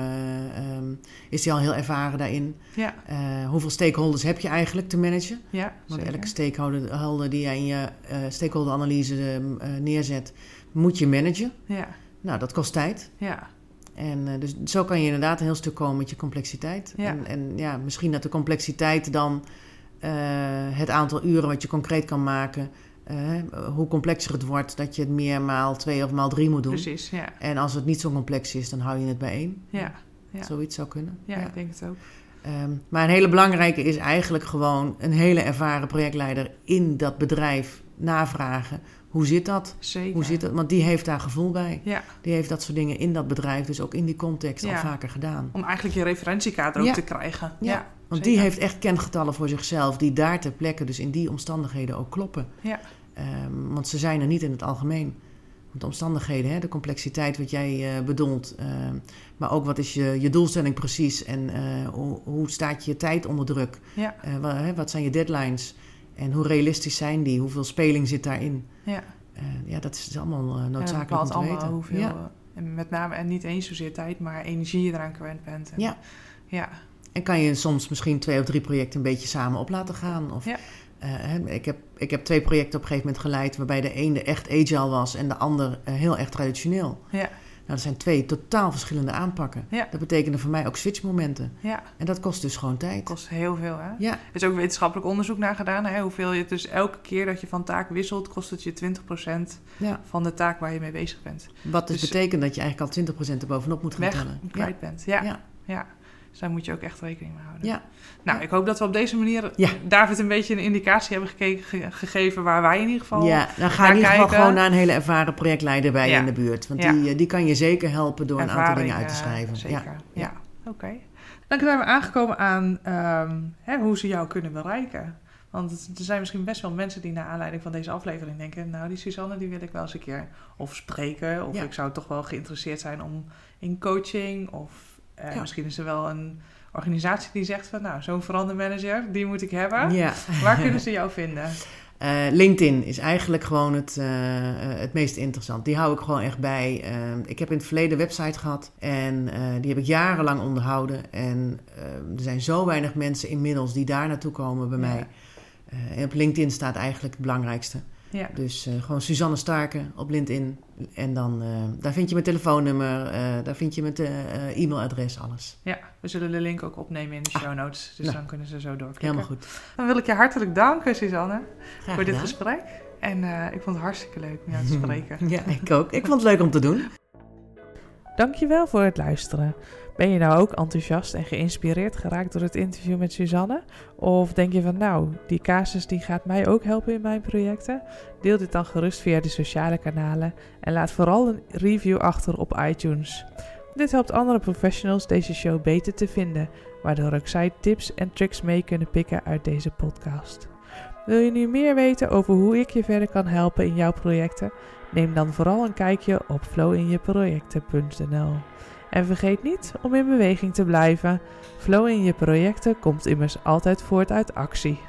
um, is die al heel ervaren daarin? Ja. hoeveel stakeholders heb je eigenlijk te managen? Ja, Want zeker. elke stakeholder die jij in je stakeholderanalyse neerzet, moet je managen. Ja. Nou, dat kost tijd. Ja. En dus zo kan je inderdaad een heel stuk komen met je complexiteit. Ja. En, en ja, misschien dat de complexiteit dan het aantal uren wat je concreet kan maken. Uh, hoe complexer het wordt, dat je het meer maal twee of maal drie moet doen. Precies, ja. En als het niet zo complex is, dan hou je het bij één. Ja. ja. Zoiets zou kunnen. Ja, ja. ik denk het ook. Um, maar een hele belangrijke is eigenlijk gewoon een hele ervaren projectleider in dat bedrijf navragen. Hoe zit dat? Zeker. Hoe zit dat? Want die heeft daar gevoel bij. Ja. Die heeft dat soort dingen in dat bedrijf, dus ook in die context ja. al vaker gedaan. Om eigenlijk je referentiekader ook te krijgen. Ja. Want die heeft echt kengetallen voor zichzelf, die daar ter plekke, dus in die omstandigheden ook kloppen. Ja. Um, want ze zijn er niet in het algemeen. Want de omstandigheden, hè, de complexiteit wat jij uh, bedoelt, uh, maar ook wat is je, je doelstelling precies en uh, hoe, hoe, staat je tijd onder druk? Ja. Wat, wat, zijn je deadlines en hoe realistisch zijn die? Hoeveel speling zit daarin? Ja, ja dat is allemaal noodzakelijk ja, om te weten. Hoeveel, ja. en met name en niet eens zozeer tijd, maar energie je eraan kwijt bent. En, ja. ja. En kan je soms misschien twee of drie projecten een beetje samen op laten gaan. Of, ja. uh, ik, heb, ik heb twee projecten op een gegeven moment geleid... waarbij de ene echt agile was en de ander uh, heel erg traditioneel. Ja. Nou, dat zijn twee totaal verschillende aanpakken. Ja. Dat betekende voor mij ook switchmomenten. Ja. En dat kost dus gewoon tijd. Dat kost heel veel, hè? Ja. Er is ook wetenschappelijk onderzoek naar gedaan. Hè? Hoeveel je dus elke keer dat je van taak wisselt... kost het je 20% ja. van de taak waar je mee bezig bent. Wat dus, dus betekent dat je eigenlijk al 20% erbovenop moet gaan weg, tellen. kwijt bent, ja. ja. Dus daar moet je ook echt rekening mee houden. Ja. Nou, ik hoop dat we op deze manier ja. David een beetje een indicatie hebben gekeken, gegeven waar wij in ieder geval. Ja, dan ga je in ieder geval gewoon naar een hele ervaren projectleider bij je in de buurt. Want die, die kan je zeker helpen door een aantal dingen uit te schrijven. Zeker. Ja, ja. oké. Okay. Dan zijn we aangekomen aan um, hè, hoe ze jou kunnen bereiken. Want er zijn misschien best wel mensen die naar aanleiding van deze aflevering denken... nou, die Suzanne die wil ik wel eens een keer of spreken... of ik zou toch wel geïnteresseerd zijn om in coaching of uh, ja. Misschien is er wel een organisatie die zegt van... nou, zo'n verandermanager, die moet ik hebben. Ja. Waar kunnen ze jou vinden? Uh, [laughs] LinkedIn is eigenlijk gewoon het, uh, het meest interessant. Die hou ik gewoon echt bij. ik heb in het verleden een website gehad en die heb ik jarenlang onderhouden. En er zijn zo weinig mensen inmiddels die daar naartoe komen bij ja. mij. en op LinkedIn staat eigenlijk het belangrijkste. Ja. Dus uh, gewoon Suzanne Starken op LinkedIn. En dan, uh, daar vind je mijn telefoonnummer, uh, daar vind je mijn e-mailadres, alles. Ja, we zullen de link ook opnemen in de ah, show notes. Dus nou, dan kunnen ze zo doorklikken. Helemaal goed. Dan wil ik je hartelijk danken, Suzanne, Graag voor dit gesprek. En ik vond het hartstikke leuk om jou te [laughs] spreken. ja, ik ook. Ik vond het leuk om te doen. Dankjewel voor het luisteren. Ben je nou ook enthousiast en geïnspireerd geraakt door het interview met Suzanne? Of denk je van nou, die casus die gaat mij ook helpen in mijn projecten? Deel dit dan gerust via de sociale kanalen en laat vooral een review achter op iTunes. Dit helpt andere professionals deze show beter te vinden, waardoor ook zij tips en tricks mee kunnen pikken uit deze podcast. Wil je nu meer weten over hoe ik je verder kan helpen in jouw projecten? Neem dan vooral een kijkje op flowinjeprojecten.nl. En vergeet niet om in beweging te blijven. Flow in je projecten komt immers altijd voort uit actie.